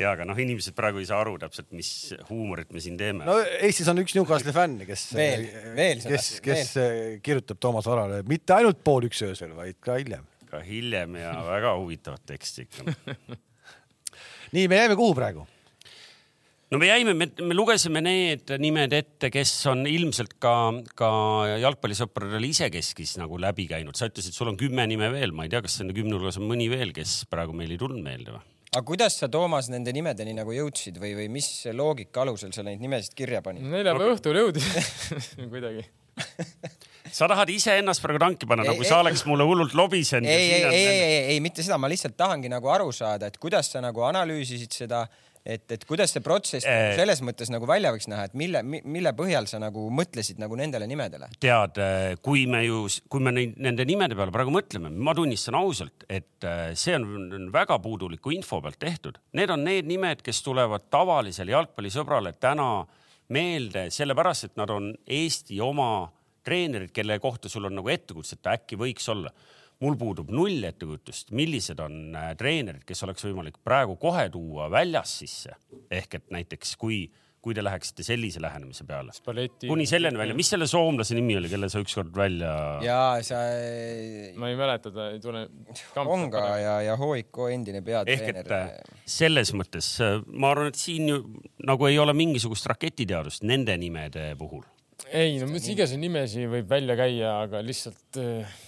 ja aga noh, inimesed praegu ei saa aru täpselt, mis huumorit me siin teeme no Eestis on üks Newcastle'i fänn, kes, Veel- veel seda- kes, kes äh, kirjutab Toomas Varale mitte ainult pool üks öösel, vaid ka hiljem. ka hiljem ja väga huvitavat teksti ikka. nii, me jäime kuhu praegu? No me jäime, me, me lugesime need nimed ette, kes on ilmselt ka, ka jalgpallisõpradel isekeskis nagu läbi käinud. sa ütlesid, sul on kümme nime veel, ma ei tea, kas selle kümne hulgas on mõni veel, kes praegu meil ei tulnud meelde või? aga kuidas sa, Toomas, nende nimedeni nagu jõudsid või, või mis loogika alusel sa neid nimesid kirja panid? neljapäeva õhtul jõudis kuidagi. sa tahad iseennast praegu tanki panna, Ei, nagu ei. sa oleks mulle hullult lobisenud. ei, ei, ei, ei, ei, ei mitte seda, ma lihtsalt tahangi nagu aru saada, et kuidas sa nagu analüüsisid seda, et, et kuidas see protsess Eh. äh... selles mõttes nagu välja võiks näha, et mille, mille põhjal sa nagu mõtlesid nagu nendele nimedele? tead, kui me ju, kui me neid, nende nimede peale praegu mõtleme, ma tunnistan ausalt, et äh, see on väga puuduliku info pealt tehtud. Need on need nimed, kes tulevad tavalisele jalgpallisõbrale täna meelde, sellepärast et nad on Eesti oma treenerid, kelle kohta sul on nagu ettekujutust, et äkki võiks olla. Mul puudub null ettekujutust, millised on äh, treenerid, kes oleks võimalik praegu kohe tuua väljas sisse. ehk et näiteks kui, kui te läheksite sellise lähenemise peale, kuni selleni välja, mis selle soomlase nimi oli, kelle sa ükskord välja? ja sa, ma ei mäleta, ta ei tule. Onga ja, ja Hoiko endine ehk peatreener et. äh, selles mõttes äh, ma arvan, et siin ju nagu ei ole mingisugust raketiteadust nende nimede puhul. ei no mis iganes nimesi võib välja käia, aga lihtsalt äh,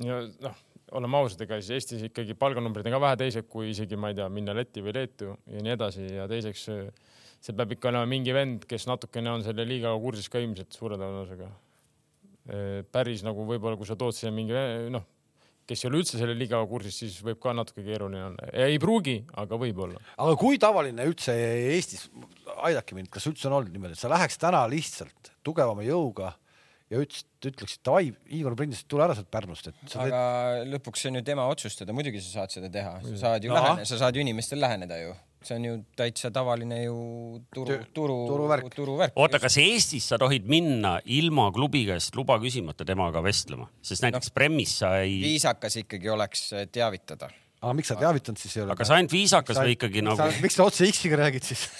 noh, oleme ausad, ega siis Eestis ikkagi palganumbrid on ka vähe teised kui isegi ma ei tea, minna Lätti või Leetu ja nii edasi ja teiseks see peab ikka olema mingi vend, kes natukene on selle liigaga kursis ka ilmselt suure tõenäosusega. päris nagu võib-olla, kui sa tood siia mingi noh, kes ei ole üldse selle liigaga kursis, siis võib ka natuke keeruline olla. ei pruugi, aga võib-olla. aga kui tavaline üldse Eestis, aidake mind, kas üldse on olnud niimoodi, et sa läheks täna lihtsalt tugevama jõuga ja ütlesid, ütleksid davai, Igor Prindis, tule ära sealt Pärnust, et sa teed aga lõpuks see on ju tema otsustada, muidugi sa saad seda teha, sa saad ju Ahah. läheneda, sa saad ju inimestel läheneda ju, see on ju täitsa tavaline ju turu turu, turuvärk. turuvärk. oota, kas Eestis sa tohid minna ilma klubi käest luba küsimata temaga vestlema, sest näiteks no, Premis sa ei, viisakas ikkagi oleks äh, teavitada. aga miks sa teavitanud siis ei ole? aga sa ainult viisakas või ikkagi nagu, miks sa otse X-iga räägid siis?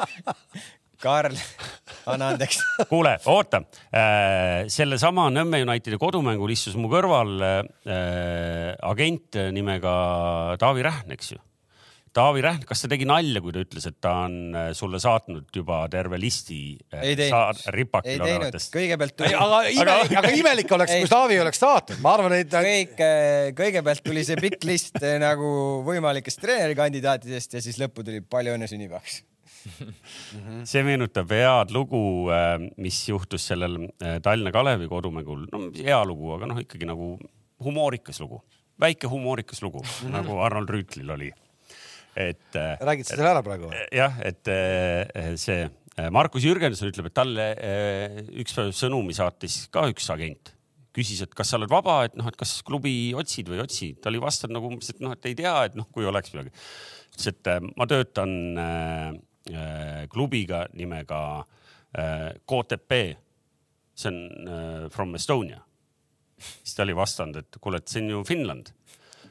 Karl, anna andeks. kuule, oota äh,, sellesama Nõmme Unitedi kodumängul istus mu kõrval äh, agent nimega Taavi Rähn, eks ju. Taavi Rähn, kas ta tegi nalja, kui ta ütles, et ta on äh, sulle saatnud juba terve listi äh, ei teinud, ei teinud, kõigepealt tuli, aga imelik, aga imelik oleks, kui Taavi oleks saatnud, ma arvan, et kõik, kõigepealt tuli see pikk list äh, nagu võimalikest treenerikandidaatidest ja siis lõppu tuli palju õnne sünnipäevaks. See meenutab head lugu, mis juhtus sellel Tallinna Kalevi kodumängul, no hea lugu, aga noh, ikkagi nagu humoorikas lugu, väike humoorikas lugu mm, -hmm. nagu Arnold Rüütlil oli. et. räägid sa selle ära praegu? jah, et see Markus Jürgenson ütleb, et talle üks päev sõnumi saatis ka üks agent küsis, et kas sa oled vaba, et noh, et kas klubi otsid või ei otsi. ta oli vastanud nagu umbes, et noh, et ei tea, et noh, kui oleks midagi. ütles, et äh, ma töötan äh, äh, klubiga nimega äh, KTP. see on äh, from Estonia. siis ta oli vastanud, et kuule, et see on ju Finland.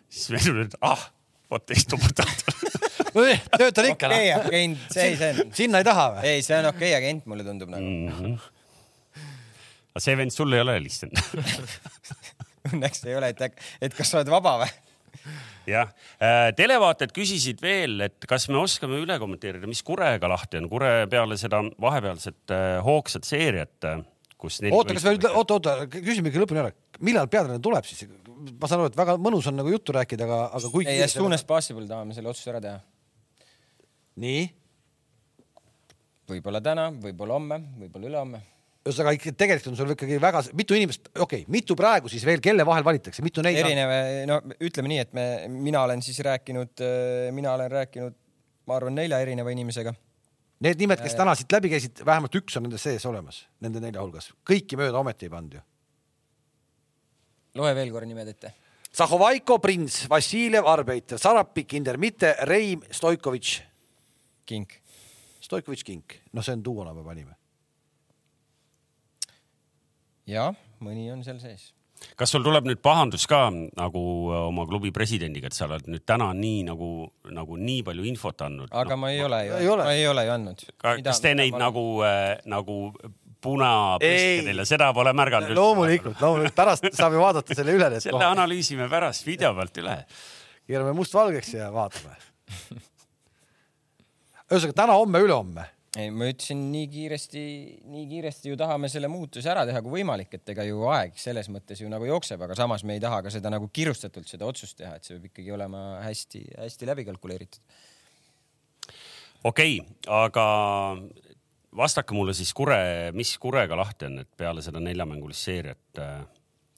siis me ütlesime, et ah, vot istub töötan ikka noh. okei okay, agent, see, see on. sinna ei taha või? ei, see on okei okay, agent, mulle tundub nagu mm. -hmm aga see vend sulle ei ole helistanud Õnneks ei ole, et, et kas sa oled vaba või? Jah äh,, televaatajad küsisid veel, et kas me oskame üle kommenteerida, mis Kurega lahti on. Kure peale seda vahepealset äh, hoogsat seeriat äh,, kus. oota, kas me nüüd, oota, oota, küsime ikka lõpuni ära, millal peatreener tuleb siis? ma saan aru, et väga mõnus on nagu juttu rääkida, aga, aga kui. ei, as soon as possible tahame selle otsuse ära teha. nii? võib-olla täna, võib-olla homme, võib-olla ülehomme ühesõnaga ikka tegelikult on sul ikkagi väga, mitu inimest, okei okay,, mitu praegu siis veel, kelle vahel valitakse, mitu neid? erinev, no ütleme nii, et me, mina olen siis rääkinud, mina olen rääkinud, ma arvan, nelja erineva inimesega. Need nimed, kes täna siit läbi käisid, vähemalt üks on nende sees olemas, nende nelja hulgas, kõiki mööda ometi ei pannud ju. loe veel korra nimed ette. Zahovaiko, Prins, Vassiljev, Arbeit, Sarapik, Indermitte, Reim, Stoikovitš. Kink. Stoikovitš, Kink, noh, see on duona me panime jah, mõni on seal sees kas sul tuleb nüüd pahandus ka nagu äh, oma klubi presidendiga, et sa oled nüüd täna nii nagu, nagu nii palju infot andnud? aga no, ma ei ole ju, ma ei ole ju andnud. kas te neid ma... nagu äh,, nagu punapõstkedel ja seda pole märganud? loomulikult, loomulikult, pärast saab ju vaadata selle üle. selle kohe. analüüsime pärast video pealt üle. keerame mustvalgeks ja vaatame. ühesõnaga täna, homme, ülehomme ei, ma ütlesin nii kiiresti, nii kiiresti ju tahame selle muutuse ära teha kui võimalik, et ega ju aeg selles mõttes ju nagu jookseb, aga samas me ei taha ka seda nagu kirustatult seda otsust teha, et see peab ikkagi olema hästi-hästi läbi kalkuleeritud. okei okay,, aga vastake mulle siis Kure, mis Kurega lahti on, et peale seda neljamängulist seeriat äh,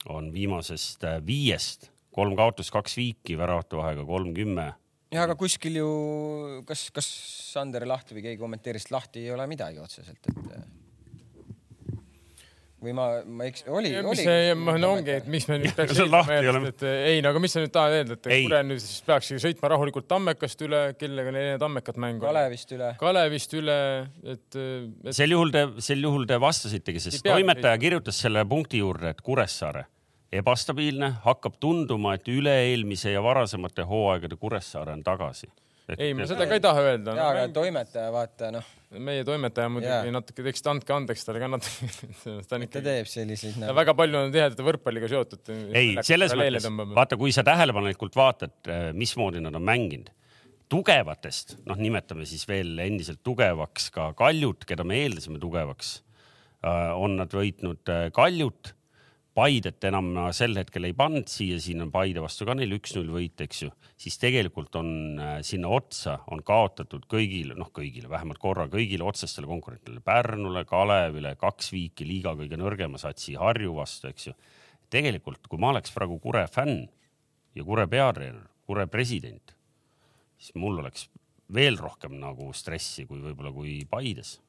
on viimasest äh, viiest kolm kaotust, kaks viiki, väravate vahega kolm, kümme ja aga kuskil ju, kas, kas Sander lahti või keegi kommenteeris, et lahti ei ole midagi otseselt, et või ma, ma eks-, oli, oli. ma no ongi, et miks me nüüd peaks sõitma, et ei, no aga mis sa nüüd tahad öelda, et Kure nüüd siis peakski sõitma rahulikult Tammekast üle, kellega neil need Tammekat mängu Kalevist üle. Kalevist üle, et, et.... sel juhul te, sel juhul te vastasitegi, sest toimetaja kirjutas selle punkti juurde, et Kuressaare ebastabiilne, hakkab tunduma, et üle-eelmise ja varasemate hooaegade Kuressaare on tagasi. ei, ma seda ka ei taha öelda. jaa, aga toimetaja, vaata noh. meie toimetaja muidugi natuke, eks andke andeks talle ka natuke ta on ikka. ta teeb selliseid nagu.... väga palju on tihedalt võrkpalliga seotud. ei, selles mõttes, vaata, kui sa tähelepanelikult vaatad, äh, mismoodi nad on mänginud tugevatest, noh, nimetame siis veel endiselt tugevaks ka Kaljut, keda me eeldasime tugevaks, äh, on nad võitnud äh, Kaljut Paidet enam sel hetkel ei pannud siia, siin on Paide vastu ka neil üks-null võit, eks ju, siis tegelikult on äh, sinna otsa on kaotatud kõigile, noh, kõigile vähemalt korra kõigile otsestele konkurentidele, Pärnule, Kalevile, kaks viiki liiga kõige nõrgema satsi Harju vastu, eks ju. tegelikult, kui ma oleks praegu Kure fänn ja Kure peatreener, Kure president, siis mul oleks veel rohkem nagu stressi kui võib-olla kui Paides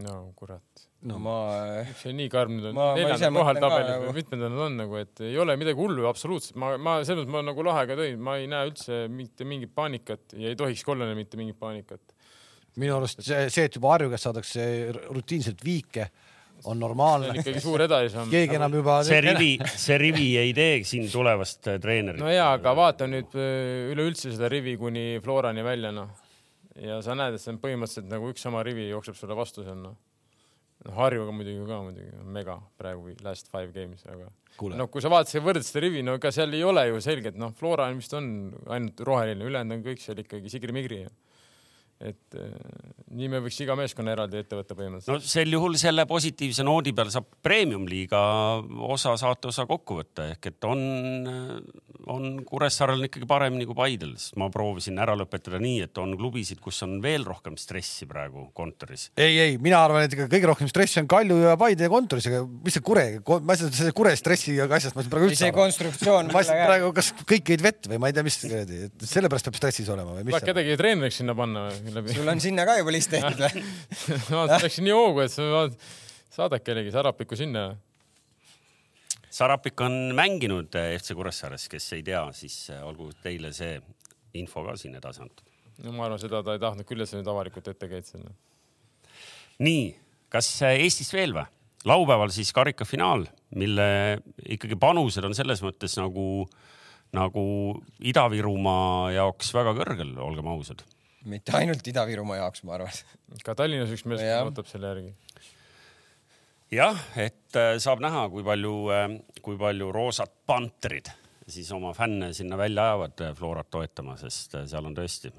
no kurat. No ma. see nii karm nüüd on? neljandal kohal tabelis või mitmendal nad on nagu, et ei ole midagi hullu absoluutselt. ma, ma selles mõttes ma nagu lahega tõin, ma ei näe üldse mitte mingit paanikat ja ei tohikski olla mitte mingit paanikat. minu arust see, see, et juba Harju käest saadakse rutiinselt viike on normaalne. see on ikkagi suur edasisamm. keegi enam juba. see rivi, see rivi ei tee siin tulevast treenerit. no ja, aga vaata nüüd üleüldse seda rivi kuni Florani välja, noh ja sa näed, et see on põhimõtteliselt nagu üks sama rivi jookseb sulle vastu seal noh. Harjuga muidugi ka muidugi. Mega praegu last five games, aga noh, kui sa vaatasid võrdlesid seda rivi, no ega seal ei ole ju selgelt noh, Flora vist on ainult roheline, ülejäänud on kõik seal ikkagi sigri-migri et äh, nii me võiks iga meeskonna eraldi ette võtta põhimõtteliselt. no sel juhul selle positiivse noodi peal saab premium-liiga osa, saateosa kokku võtta ehk et on, on Kuressaarel ikkagi paremini kui Paidel, sest ma proovisin ära lõpetada nii, et on klubisid, kus on veel rohkem stressi praegu kontoris. ei, ei, mina arvan, et kõige rohkem stressi on Kalju ja Paide kontoris, aga mis see Kure, ma ei saa selle Kure stressi asjast ma ei saa praegu üldse see konstruktsioon. ma ei saa praegu, kas kõik jäid vett või ma ei tea, mis kuradi, et sellepärast peab stressis olema või mis. kedagi treeneriks sinna panna või? Sul on sinna ka juba list tehtud või? ma läksin nii hoogu, et sa saadad kellegi Sarapiku sinna Sarapik on mänginud FC Kuressaares, kes ei tea, siis olgu teile see info ka siin edasi antud. no ma arvan, seda ta ei tahtnud küll, et sa nüüd avalikult ette käid sinna. nii, kas Eestist veel või? laupäeval siis karikafinaal, mille ikkagi panused on selles mõttes nagu, nagu Ida-Virumaa jaoks väga kõrgel, olgem ausad. Mitte ainult Ida-Virumaa jaoks, ma arvan. ka Tallinnas üks meeskond võtab selle järgi jah, et äh, saab näha, kui palju, äh, kui palju roosad pantrid siis oma fänne sinna välja ajavad äh, Florat toetama, sest seal on tõesti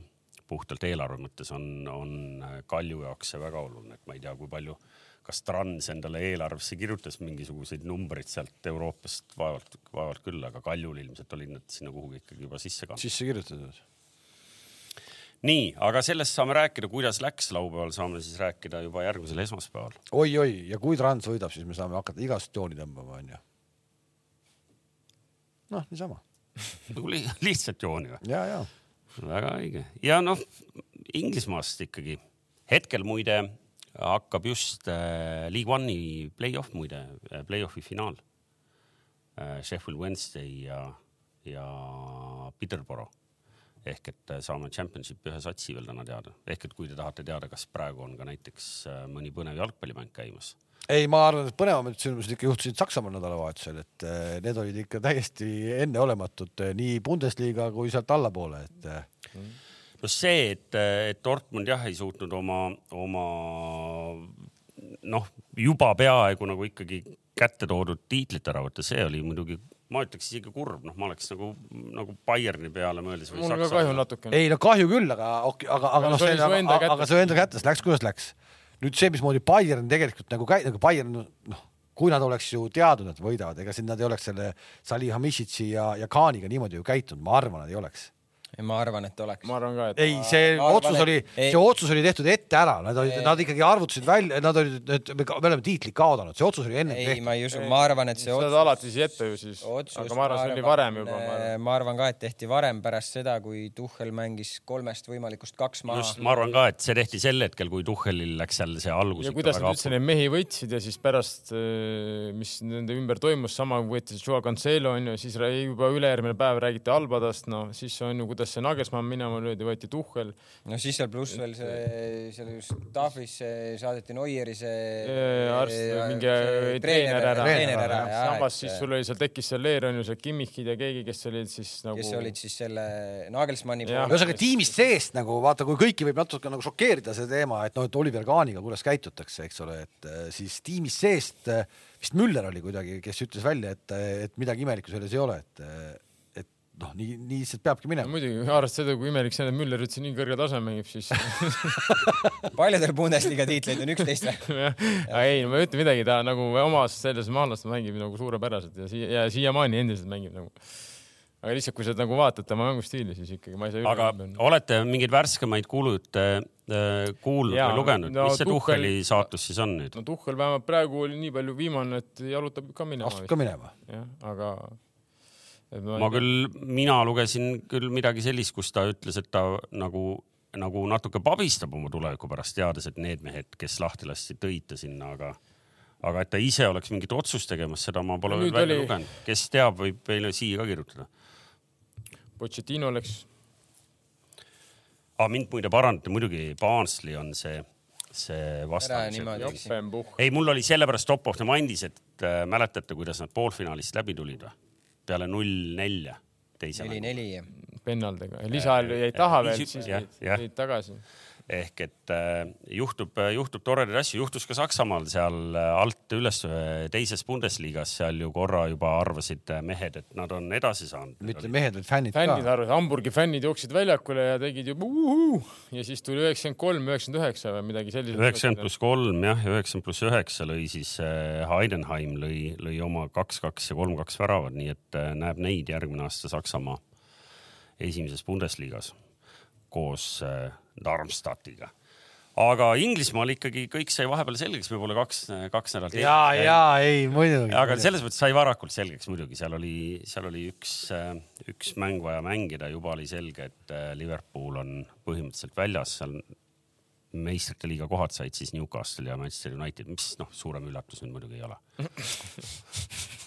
puhtalt eelarve mõttes on, on Kalju jaoks see väga oluline, et ma ei tea, kui palju, kas Trans endale eelarvesse kirjutas mingisuguseid numbreid sealt Euroopast, vaevalt, vaevalt küll, aga Kaljul ilmselt olid nad sinna kuhugi ikkagi juba sisse kantud. sisse kirjutatud nii, aga sellest saame rääkida, kuidas läks laupäeval, saame siis rääkida juba järgmisel esmaspäeval oi,. oi-oi, ja kui Trans võidab, siis me saame hakata igast jooni tõmbama, onju. noh, niisama nagu li lihtsalt jooni või? ja, ja. väga õige ja noh, Inglismaast ikkagi hetkel muide hakkab just äh, League One'i play-off muide äh,, play-off'i finaal äh,. Sheffield Wednesday ja, ja Peterborough ehk et äh, saame championship'i ühe satsi veel täna teada, ehk et kui te tahate teada, kas praegu on ka näiteks äh, mõni põnev jalgpallimäng käimas. ei, ma arvan, et põnevamad sündmused ikka juhtusid Saksamaal nädalavahetusel, et äh, need olid ikka täiesti enneolematud nii Bundesliga kui sealt allapoole, et. no see, et, et Dortmund jah ei suutnud oma, oma noh, juba peaaegu nagu ikkagi kätte toodud tiitlit ära võtta, see oli muidugi ma ütleks isegi kurb, noh, ma oleks nagu, nagu Bayerni peale mõeldes. mul on ka kahju natukene. ei no kahju küll, aga, aga, aga noh, see, aga, aga see enda kätes läks, kuidas läks. nüüd see, mismoodi Bayern tegelikult nagu käi-, nagu Bayern, noh, kui nad oleks ju teadnud, et võidavad, ega siin nad ei oleks selle Salih Hamishitsi ja, ja Kaaniga niimoodi ju käitunud, ma arvan, nad ei oleks ma arvan, et oleks. ma arvan ka, et. ei, see arvan, otsus oli, see otsus oli tehtud ette ära, nad olid, nad ikkagi arvutasid välja, nad olid, et me oleme tiitli kaotanud, see otsus oli enne ei, tehtud. ei, ma ei usu, ma arvan, et see otsus. seda alati siis ette ju siis. aga ma arvan, see oli varem juba. ma arvan ka, et tehti varem pärast seda, kui Tuhhel mängis kolmest võimalikust kaks maha. just, ma arvan ka, et see tehti sel hetkel, kui Tuhhelil läks seal see algus. ja kuidas nad üldse neid mehi võtsid ja siis pärast, mis nende ümber toimus, sama võeti Joao Cancelo onju, siis juba ülejärgmine päev räägiti Albadast, no siis on ju, kuidas see Nagelsmann minema löödi, võeti Tuhhel. no siis seal pluss veel see, seal just staff'is saadeti Neueri see. arst, mingi treener ära. treener ära, jah. samas siis sul oli seal tekkis seal Leer on ju see Kimmichid ja keegi, kes olid siis nagu. kes olid siis selle Nagelsmanni poole. ühesõnaga tiimist seest nagu vaata, kui kõiki võib natuke nagu šokeerida see teema, et noh, et Oliver Kaaniga, kuidas käitutakse, eks ole, et äh, siis tiimist seest äh, vist Müller oli kuidagi, kes ütles välja, et, et midagi imelikku selles ei ole, et noh, nii, nii lihtsalt peabki minema no,. muidugi, arvestades seda, kui imelik see on, et Müller üldse nii kõrgel tasemel mängib, siis paljudel Bundesliga tiitleid on üksteist või ei, ma ei ütle midagi, ta nagu omas selles maailmas mängib nagu suurepäraselt ja siia ja siiamaani endiselt mängib nagu. aga lihtsalt, kui sa nagu vaatad tema mängustiili, siis ikkagi ma ei saa. aga üle, olete mingeid värskemaid kuulujutte äh, kuulnud ja, või lugenud no,, mis see Tuhheli saatus siis on nüüd? no Tuhhel vähemalt praegu oli nii palju viimane, et jalutab ka minema. astub ka minema. jah, aga ma, ma küll, mina lugesin küll midagi sellist, kus ta ütles, et ta nagu, nagu natuke pabistab oma tuleviku pärast, teades, et need mehed, kes lahti lasti, tõid ta sinna, aga, aga et ta ise oleks mingit otsust tegemas, seda ma pole veel välja oli... lugenud. kes teab, võib meile siia ka kirjutada. Pochettino läks. Ah, mind muide parandati, muidugi Barnsley on see see vastane. ei, mul oli sellepärast top of the mind'is, et äh, mäletate, kuidas nad poolfinaalist läbi tulid või? Peale null nelja teise neli, neli. pennaldega, lisaajal jäid taha veel, siis jäid tagasi. Ehk et äh, juhtub, juhtub toredaid asju, juhtus ka Saksamaal seal äh, alt üles äh, teises Bundesligas, seal ju korra juba arvasid mehed, et nad on edasi saanud. mitte mehed, vaid fännid fännid ka. arvasid, Hamburgi fännid jooksid väljakule ja tegid juba uhuu ja siis tuli üheksakümmend kolm, üheksakümmend üheksa või midagi sellist. üheksakümmend pluss kolm jah, ja üheksakümmend pluss üheksa lõi siis Heidenheim lõi, lõi oma kaks-kaks ja kolm-kaks väravat, nii et näeb neid järgmine aasta Saksamaa esimeses Bundesligas koos äh, Darmstadtiga. aga Inglismaal ikkagi kõik sai vahepeal selgeks, võib-olla kaks, kaks nädalat. ja, ja ei muidugi. aga selles mõttes sai varakult selgeks muidugi, seal oli, seal oli üks, üks mäng vaja mängida, juba oli selge, et äh, Liverpool on põhimõtteliselt väljas, seal meistrite liiga kohad said siis Newcastle ja Manchester United, mis noh, suurem üllatus nüüd muidugi ei ole.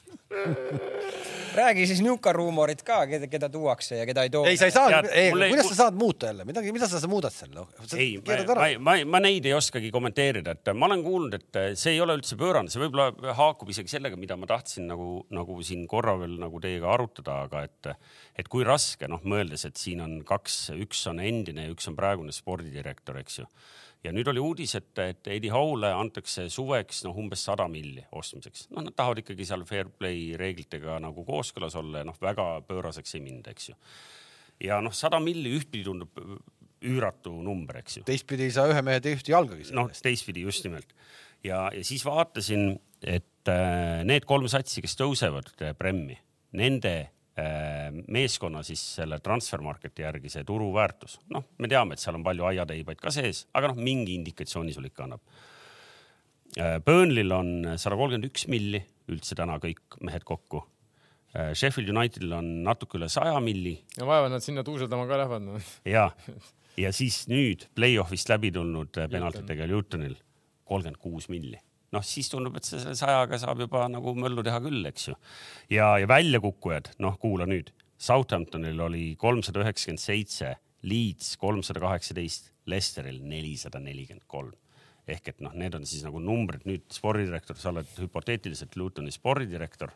räägi siis Nuka ruumorid ka, keda, keda tuuakse ja keda ei too. ei, sa ei saa ei, mul ei- kuidas sa saad muuta jälle midagi, mida sa muudad seal no?? ei, ma, ma, ma neid ei oskagi kommenteerida, et ma olen kuulnud, et see ei ole üldse pöörane, see võib-olla haakub isegi sellega, mida ma tahtsin nagu, nagu siin korra veel nagu teiega arutada, aga et, et kui raske noh, mõeldes, et siin on kaks, üks on endine ja üks on praegune spordidirektor, eks ju ja nüüd oli uudis, et, et Eddie Howe'le antakse suveks noh, umbes sada milli ostmiseks. noh, nad tahavad ikkagi seal fair play reeglitega nagu kooskõlas olla ja noh, väga pööraseks ei minda, eks ju. ja noh, sada milli ühtpidi tundub üüratu number, eks ju. teistpidi ei saa ühe mehe teist jalgagi noh, teistpidi just nimelt ja, ja siis vaatasin, et äh, need kolm satsi, kes tõusevad äh, Premmi, nende meeskonna siis selle transfer market'i järgi see turuväärtus, noh, me teame, et seal on palju aiateibaid ka sees, aga noh, mingi indikatsiooni sul ikka annab. Burnley'l on sada kolmkümmend üks milli üldse täna kõik mehed kokku. Sheffield Unitedil on natuke üle saja milli ja vaevalt nad sinna tuuseldama ka lähevad no.. ja, ja siis nüüd play-off'ist läbi tulnud äh, penaltitega Lutonil kolmkümmend kuus milli. noh, siis tundub, et selle sajaga saab juba nagu möllu teha küll, eks ju. ja, ja väljakukkujad, noh, kuula nüüd. Southamptonil oli kolmsada üheksakümmend seitse, Leeds kolmsada kaheksateist, Leicesteril nelisada nelikümmend kolm ehk et noh, need on siis nagu numbrid, nüüd spordidirektor, sa oled hüpoteetiliselt Lutoni spordidirektor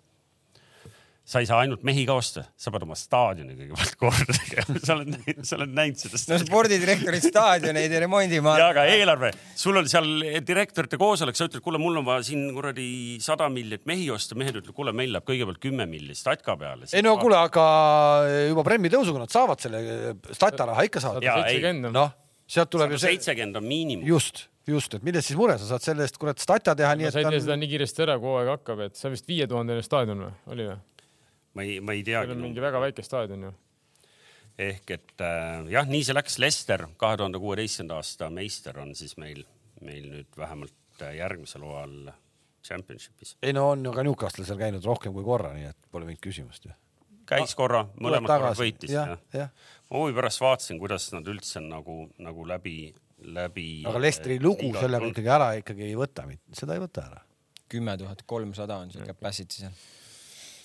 sa ei saa ainult mehi ka osta, sa pead oma staadioni kõigepealt korda tegema, sa oled, sa oled näinud seda no spordidirektorid staadioneid ei remondi, ma ja aga eelarve, sul on seal direktorite koosolek, sa ütled, kuule, mul on vaja siin kuradi sada miljonit mehi osta, mehed ütlevad, kuule, meil läheb kõigepealt kümme miljonit statka peale. ei no kuule, aga juba Premi tõusuga nad saavad selle stata raha ikka on. noh, sealt tuleb ju see, seitsekümmend on miinimum. just, just, et milles siis mure, sa saad selle eest kurat stata teha, nii sa ei et tee seda on, nii kiiresti ära, kui hooaeg hakkab, et see on vist viietuhandene staadion või, oli või? Ma ei, ma ei teagi on. mingi väga väike staadion ju. ehk et äh, jah, nii see läks. Lester, kahe tuhande kuueteistkümnenda aasta meister on siis meil, meil nüüd vähemalt äh, järgmisel hooajal championship'is. ei no on ju ka Newcastle seal käinud rohkem kui korra, nii et pole mingit küsimust ju. käis korra, mõlemad korrad võitis ma huvi pärast vaatasin, kuidas nad üldse nagu, nagu läbi, läbi. aga Lesteri lugu sellega ikkagi ära ikkagi ei võta, seda ei võta ära. kümme tuhat kolmsada on siuke capacity seal.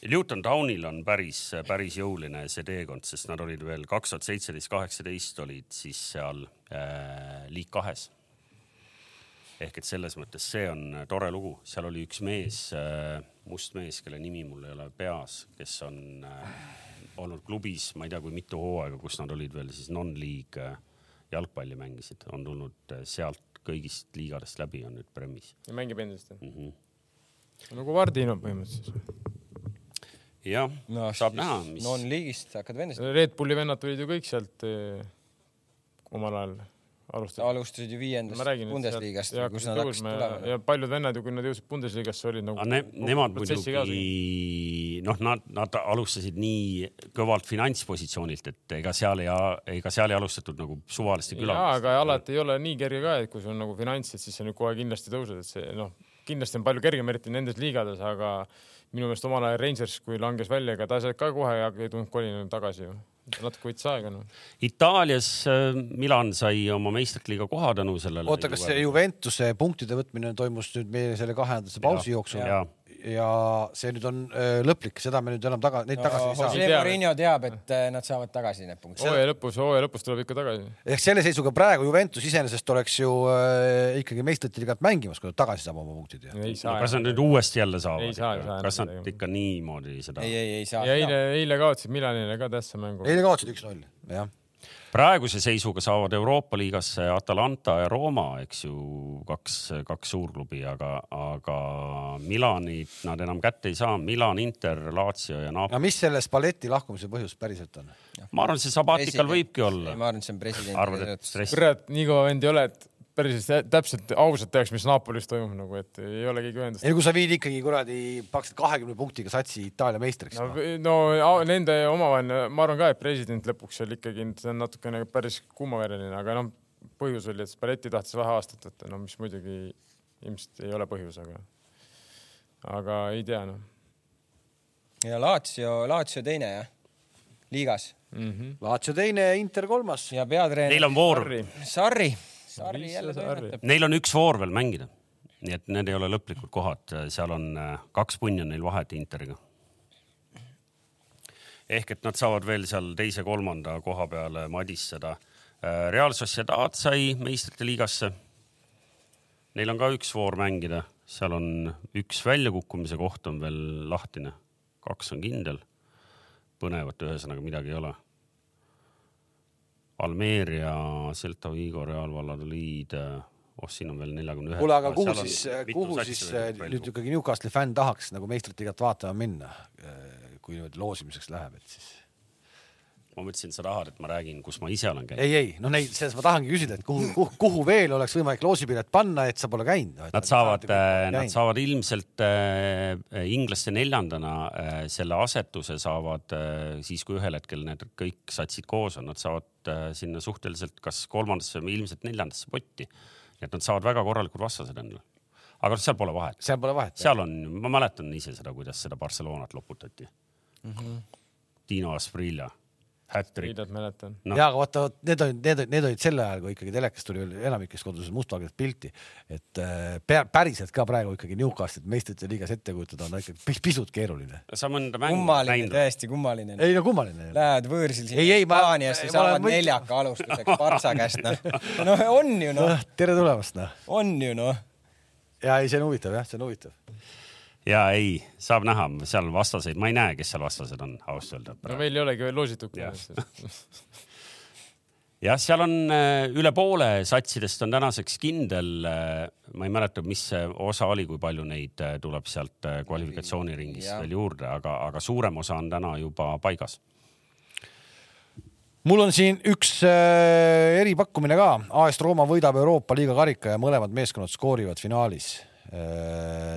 Luton Townil on päris, päris jõuline see teekond, sest nad olid veel kaks tuhat seitseteist, kaheksateist olid siis seal äh, liig kahes. ehk et selles mõttes see on tore lugu, seal oli üks mees äh,, must mees, kelle nimi mul ei ole peas, kes on äh, olnud klubis, ma ei tea, kui mitu hooaega, kus nad olid veel siis non-league äh, jalgpalli mängisid, on tulnud äh, sealt kõigist liigadest läbi, on nüüd Premis ja mängib endiselt mm. -hmm. nagu Vardino põhimõtteliselt. Jah no,, saab näha, mis no,. non-liigist hakkad vendast. Red Bulli vennad tulid ju kõik sealt eh, omal ajal alustasid. alustasid ju viiendast Bundesliigast, kus nad hakkasid tulema. ja paljud vennad ju, kui nad jõudsid Bundesliigasse, olid nagu ne, nemad muidugi noh, nad, nad alustasid nii kõvalt finantspositsioonilt, et ega seal ei, ega seal ei alustatud nagu suvaliste jaa, külalistega. aga alati ei ole nii kerge ka, et kui sul on nagu finantsid, siis sa nüüd kohe kindlasti tõused, et see noh, kindlasti on palju kergem, eriti nendes liigades, aga minu meelest omal ajal Rangers, kui langes välja, ega ta sealt ka kohe ei tulnud kolinud tagasi ju. natuke võttis aega noh. Itaalias äh, Milan sai oma meistriliiga koha tänu sellele. oota, kas see Juventuse punktide võtmine toimus nüüd meie selle kahendasse pausi jooksul ja, ja ja see nüüd on öö, lõplik, seda me nüüd enam taga, neid tagasi ei saa. Jose Mourinho teab, et äh, nad saavad tagasi need punktid. hooaja lõpus, hooaja lõpus tuleb ikka tagasi. ehk selle seisuga praegu Juventus iseenesest oleks ju äh, ikkagi meistrite liigat mängimas, kui ta tagasi saab oma punktid no, saa. kas nad nüüd uuesti jälle saavad kas nad midagi. ikka niimoodi seda ei, ei, ei saa ja. eile, eile kaotasid Milanile ka tähtsa mängu. eile kaotasid üks-null, jah. Praeguse seisuga saavad Euroopa liigasse Atalanta ja Rooma, eks ju, kaks, kaks suurklubi, aga, aga Milanit nad enam kätte ei saa. Milan, Inter, Lazio ja Napoli. aga mis selle Spalletti lahkumise põhjus päriselt on? ma arvan, see sabatikal võibki olla. ma arvan, et see on presidendi. kurat, nii kõva vend ei ole, et päris täpselt ausalt teaks, mis Napolis toimub nagu, et ei ole keegi ühendust. ei no kui sa viid ikkagi kuradi praktiliselt kahekümne punktiga satsi Itaalia meistriks. no, no, no nende omavaheline, ma arvan ka, et president lõpuks seal ikkagi, see on natukene päris kuumavereline, aga noh, põhjus oli, et Spalletti tahtis vähe aastat võtta, no mis muidugi ilmselt ei ole põhjus, aga, aga ei tea noh. ja Lazio, Lazio teine jah, liigas mm. -hmm. Lazio teine, Inter kolmas. ja peatreener. Neil on voor. Sarri Sarri jälle toimetab. Neil on üks voor veel mängida, nii et need ei ole lõplikud kohad, seal on äh, kaks punni on neil vahet Interiga. ehk et nad saavad veel seal teise-kolmanda koha peale madisseda. Äh, Real Sociedad sai meistrite liigasse. Neil on ka üks voor mängida, seal on üks väljakukkumise koht on veel lahtine, kaks on kindel. põnevat ühesõnaga midagi ei ole Almeeria, Celta Vigo, Real Valladolid, oh siin on veel neljakümne ühe. kuule, aga kuhu siis, kuhu siis nüüd ikkagi Newcastle'i fänn tahaks nagu meistrite liigat vaatama minna, kui nüüd loosimiseks läheb, et siis ma mõtlesin, sa tahad, et ma räägin, kus ma ise olen käinud. ei, ei, no neid, selles ma tahangi küsida, et kuhu, kuhu, kuhu veel oleks võimalik loosipilet panna, et sa pole käinud no,. Nad saavad, nad saavad ilmselt äh, inglaste neljandana äh, selle asetuse saavad äh, siis, kui ühel hetkel need kõik satsid koos on, nad saavad äh, sinna suhteliselt kas kolmandasse või ilmselt neljandasse potti. nii et nad saavad väga korralikud vastased endale. aga noh, seal pole vahet. seal pole vahet. seal on, ma mäletan ise seda, kuidas seda Barcelonat loputati mm. -hmm. Dino Asprilla Viidet mäletan no.. ja, aga vaata, need olid, need, need olid sel ajal, kui ikkagi telekas tuli veel enamikes kodudes mustvalget pilti, et äh, päriselt ka praegu ikkagi Newcastle'it meistrite liigas ette kujutada on ikkagi pisut keeruline. sa mõnda mängu kummaline, tõesti kummaline. ei no kummaline. Lähed võõrsil siin Hispaaniasse, saavad võit... neljaka alustuseks Partsa käest, noh. noh, on ju noh no,. tere tulemast, noh. on ju noh. ja ei, see on huvitav jah, see on huvitav ja ei, saab näha, seal vastaseid, ma ei näe, kes seal vastased on, ausalt öelda. no meil ei olegi veel loositud ja. jah, seal on äh, üle poole satsidest on tänaseks kindel. Äh, ma ei mäleta, mis see osa oli, kui palju neid äh, tuleb sealt kvalifikatsiooniringist veel juurde, aga, aga suurem osa on täna juba paigas mul on siin üks eripakkumine ka. AS Rooma võidab Euroopa liiga karika ja mõlemad meeskonnad skoorivad finaalis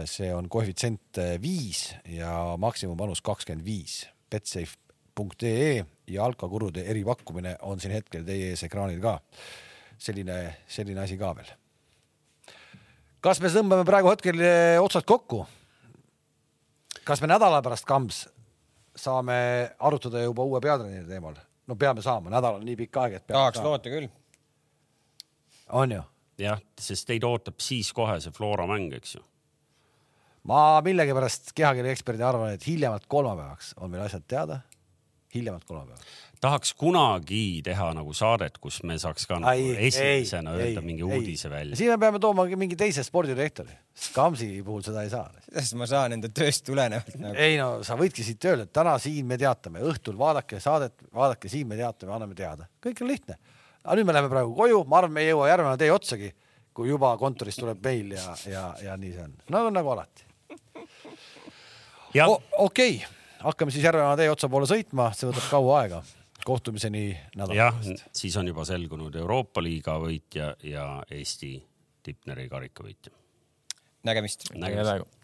see on koefitsient äh, viis ja maksimumpanus kakskümmend viis. Betsafe.ee ja alkakurude eripakkumine on siin hetkel teie ees ekraanil ka. selline, selline asi ka veel. kas me tõmbame praegu hetkel äh, otsad kokku? kas me nädala pärast, Kams, saame arutada juba uue peatreeneri teemal? no peame saama, nädal on nii pikk aeg, et. tahaks loota küll. on ju? Jah, sest teid ootab siis kohe see Flora mäng, eks ju. ma millegipärast kehakeele eksperdina arvan, et hiljemalt kolmapäevaks on meil asjad teada. hiljemalt kolmapäevaks. tahaks kunagi teha nagu saadet, kus me saaks ka nagu ai, esimesena ei, öelda ei, mingi ei. uudise välja. siin me peame tooma mingi teise spordidirektori. Kamsi puhul seda ei saa. sest ma saan enda tööst tulenevalt nagu. ei no sa võidki siit öelda, et täna siin me teatame, õhtul vaadake saadet, vaadake siin me teatame, anname teada, kõik on lihtne aga nüüd me läheme praegu koju, ma arvan, me ei jõua järgmine tee otsagi, kui juba kontorist tuleb meil ja, ja, ja nii see on. no nagu alati. okei hakkame siis Järvemaa tee otsa poole sõitma, see võtab kaua aega. kohtumiseni nädala pärast. siis on juba selgunud Euroopa liiga võitja ja Eesti Tipneri karika võitja. nägemist. nägemist.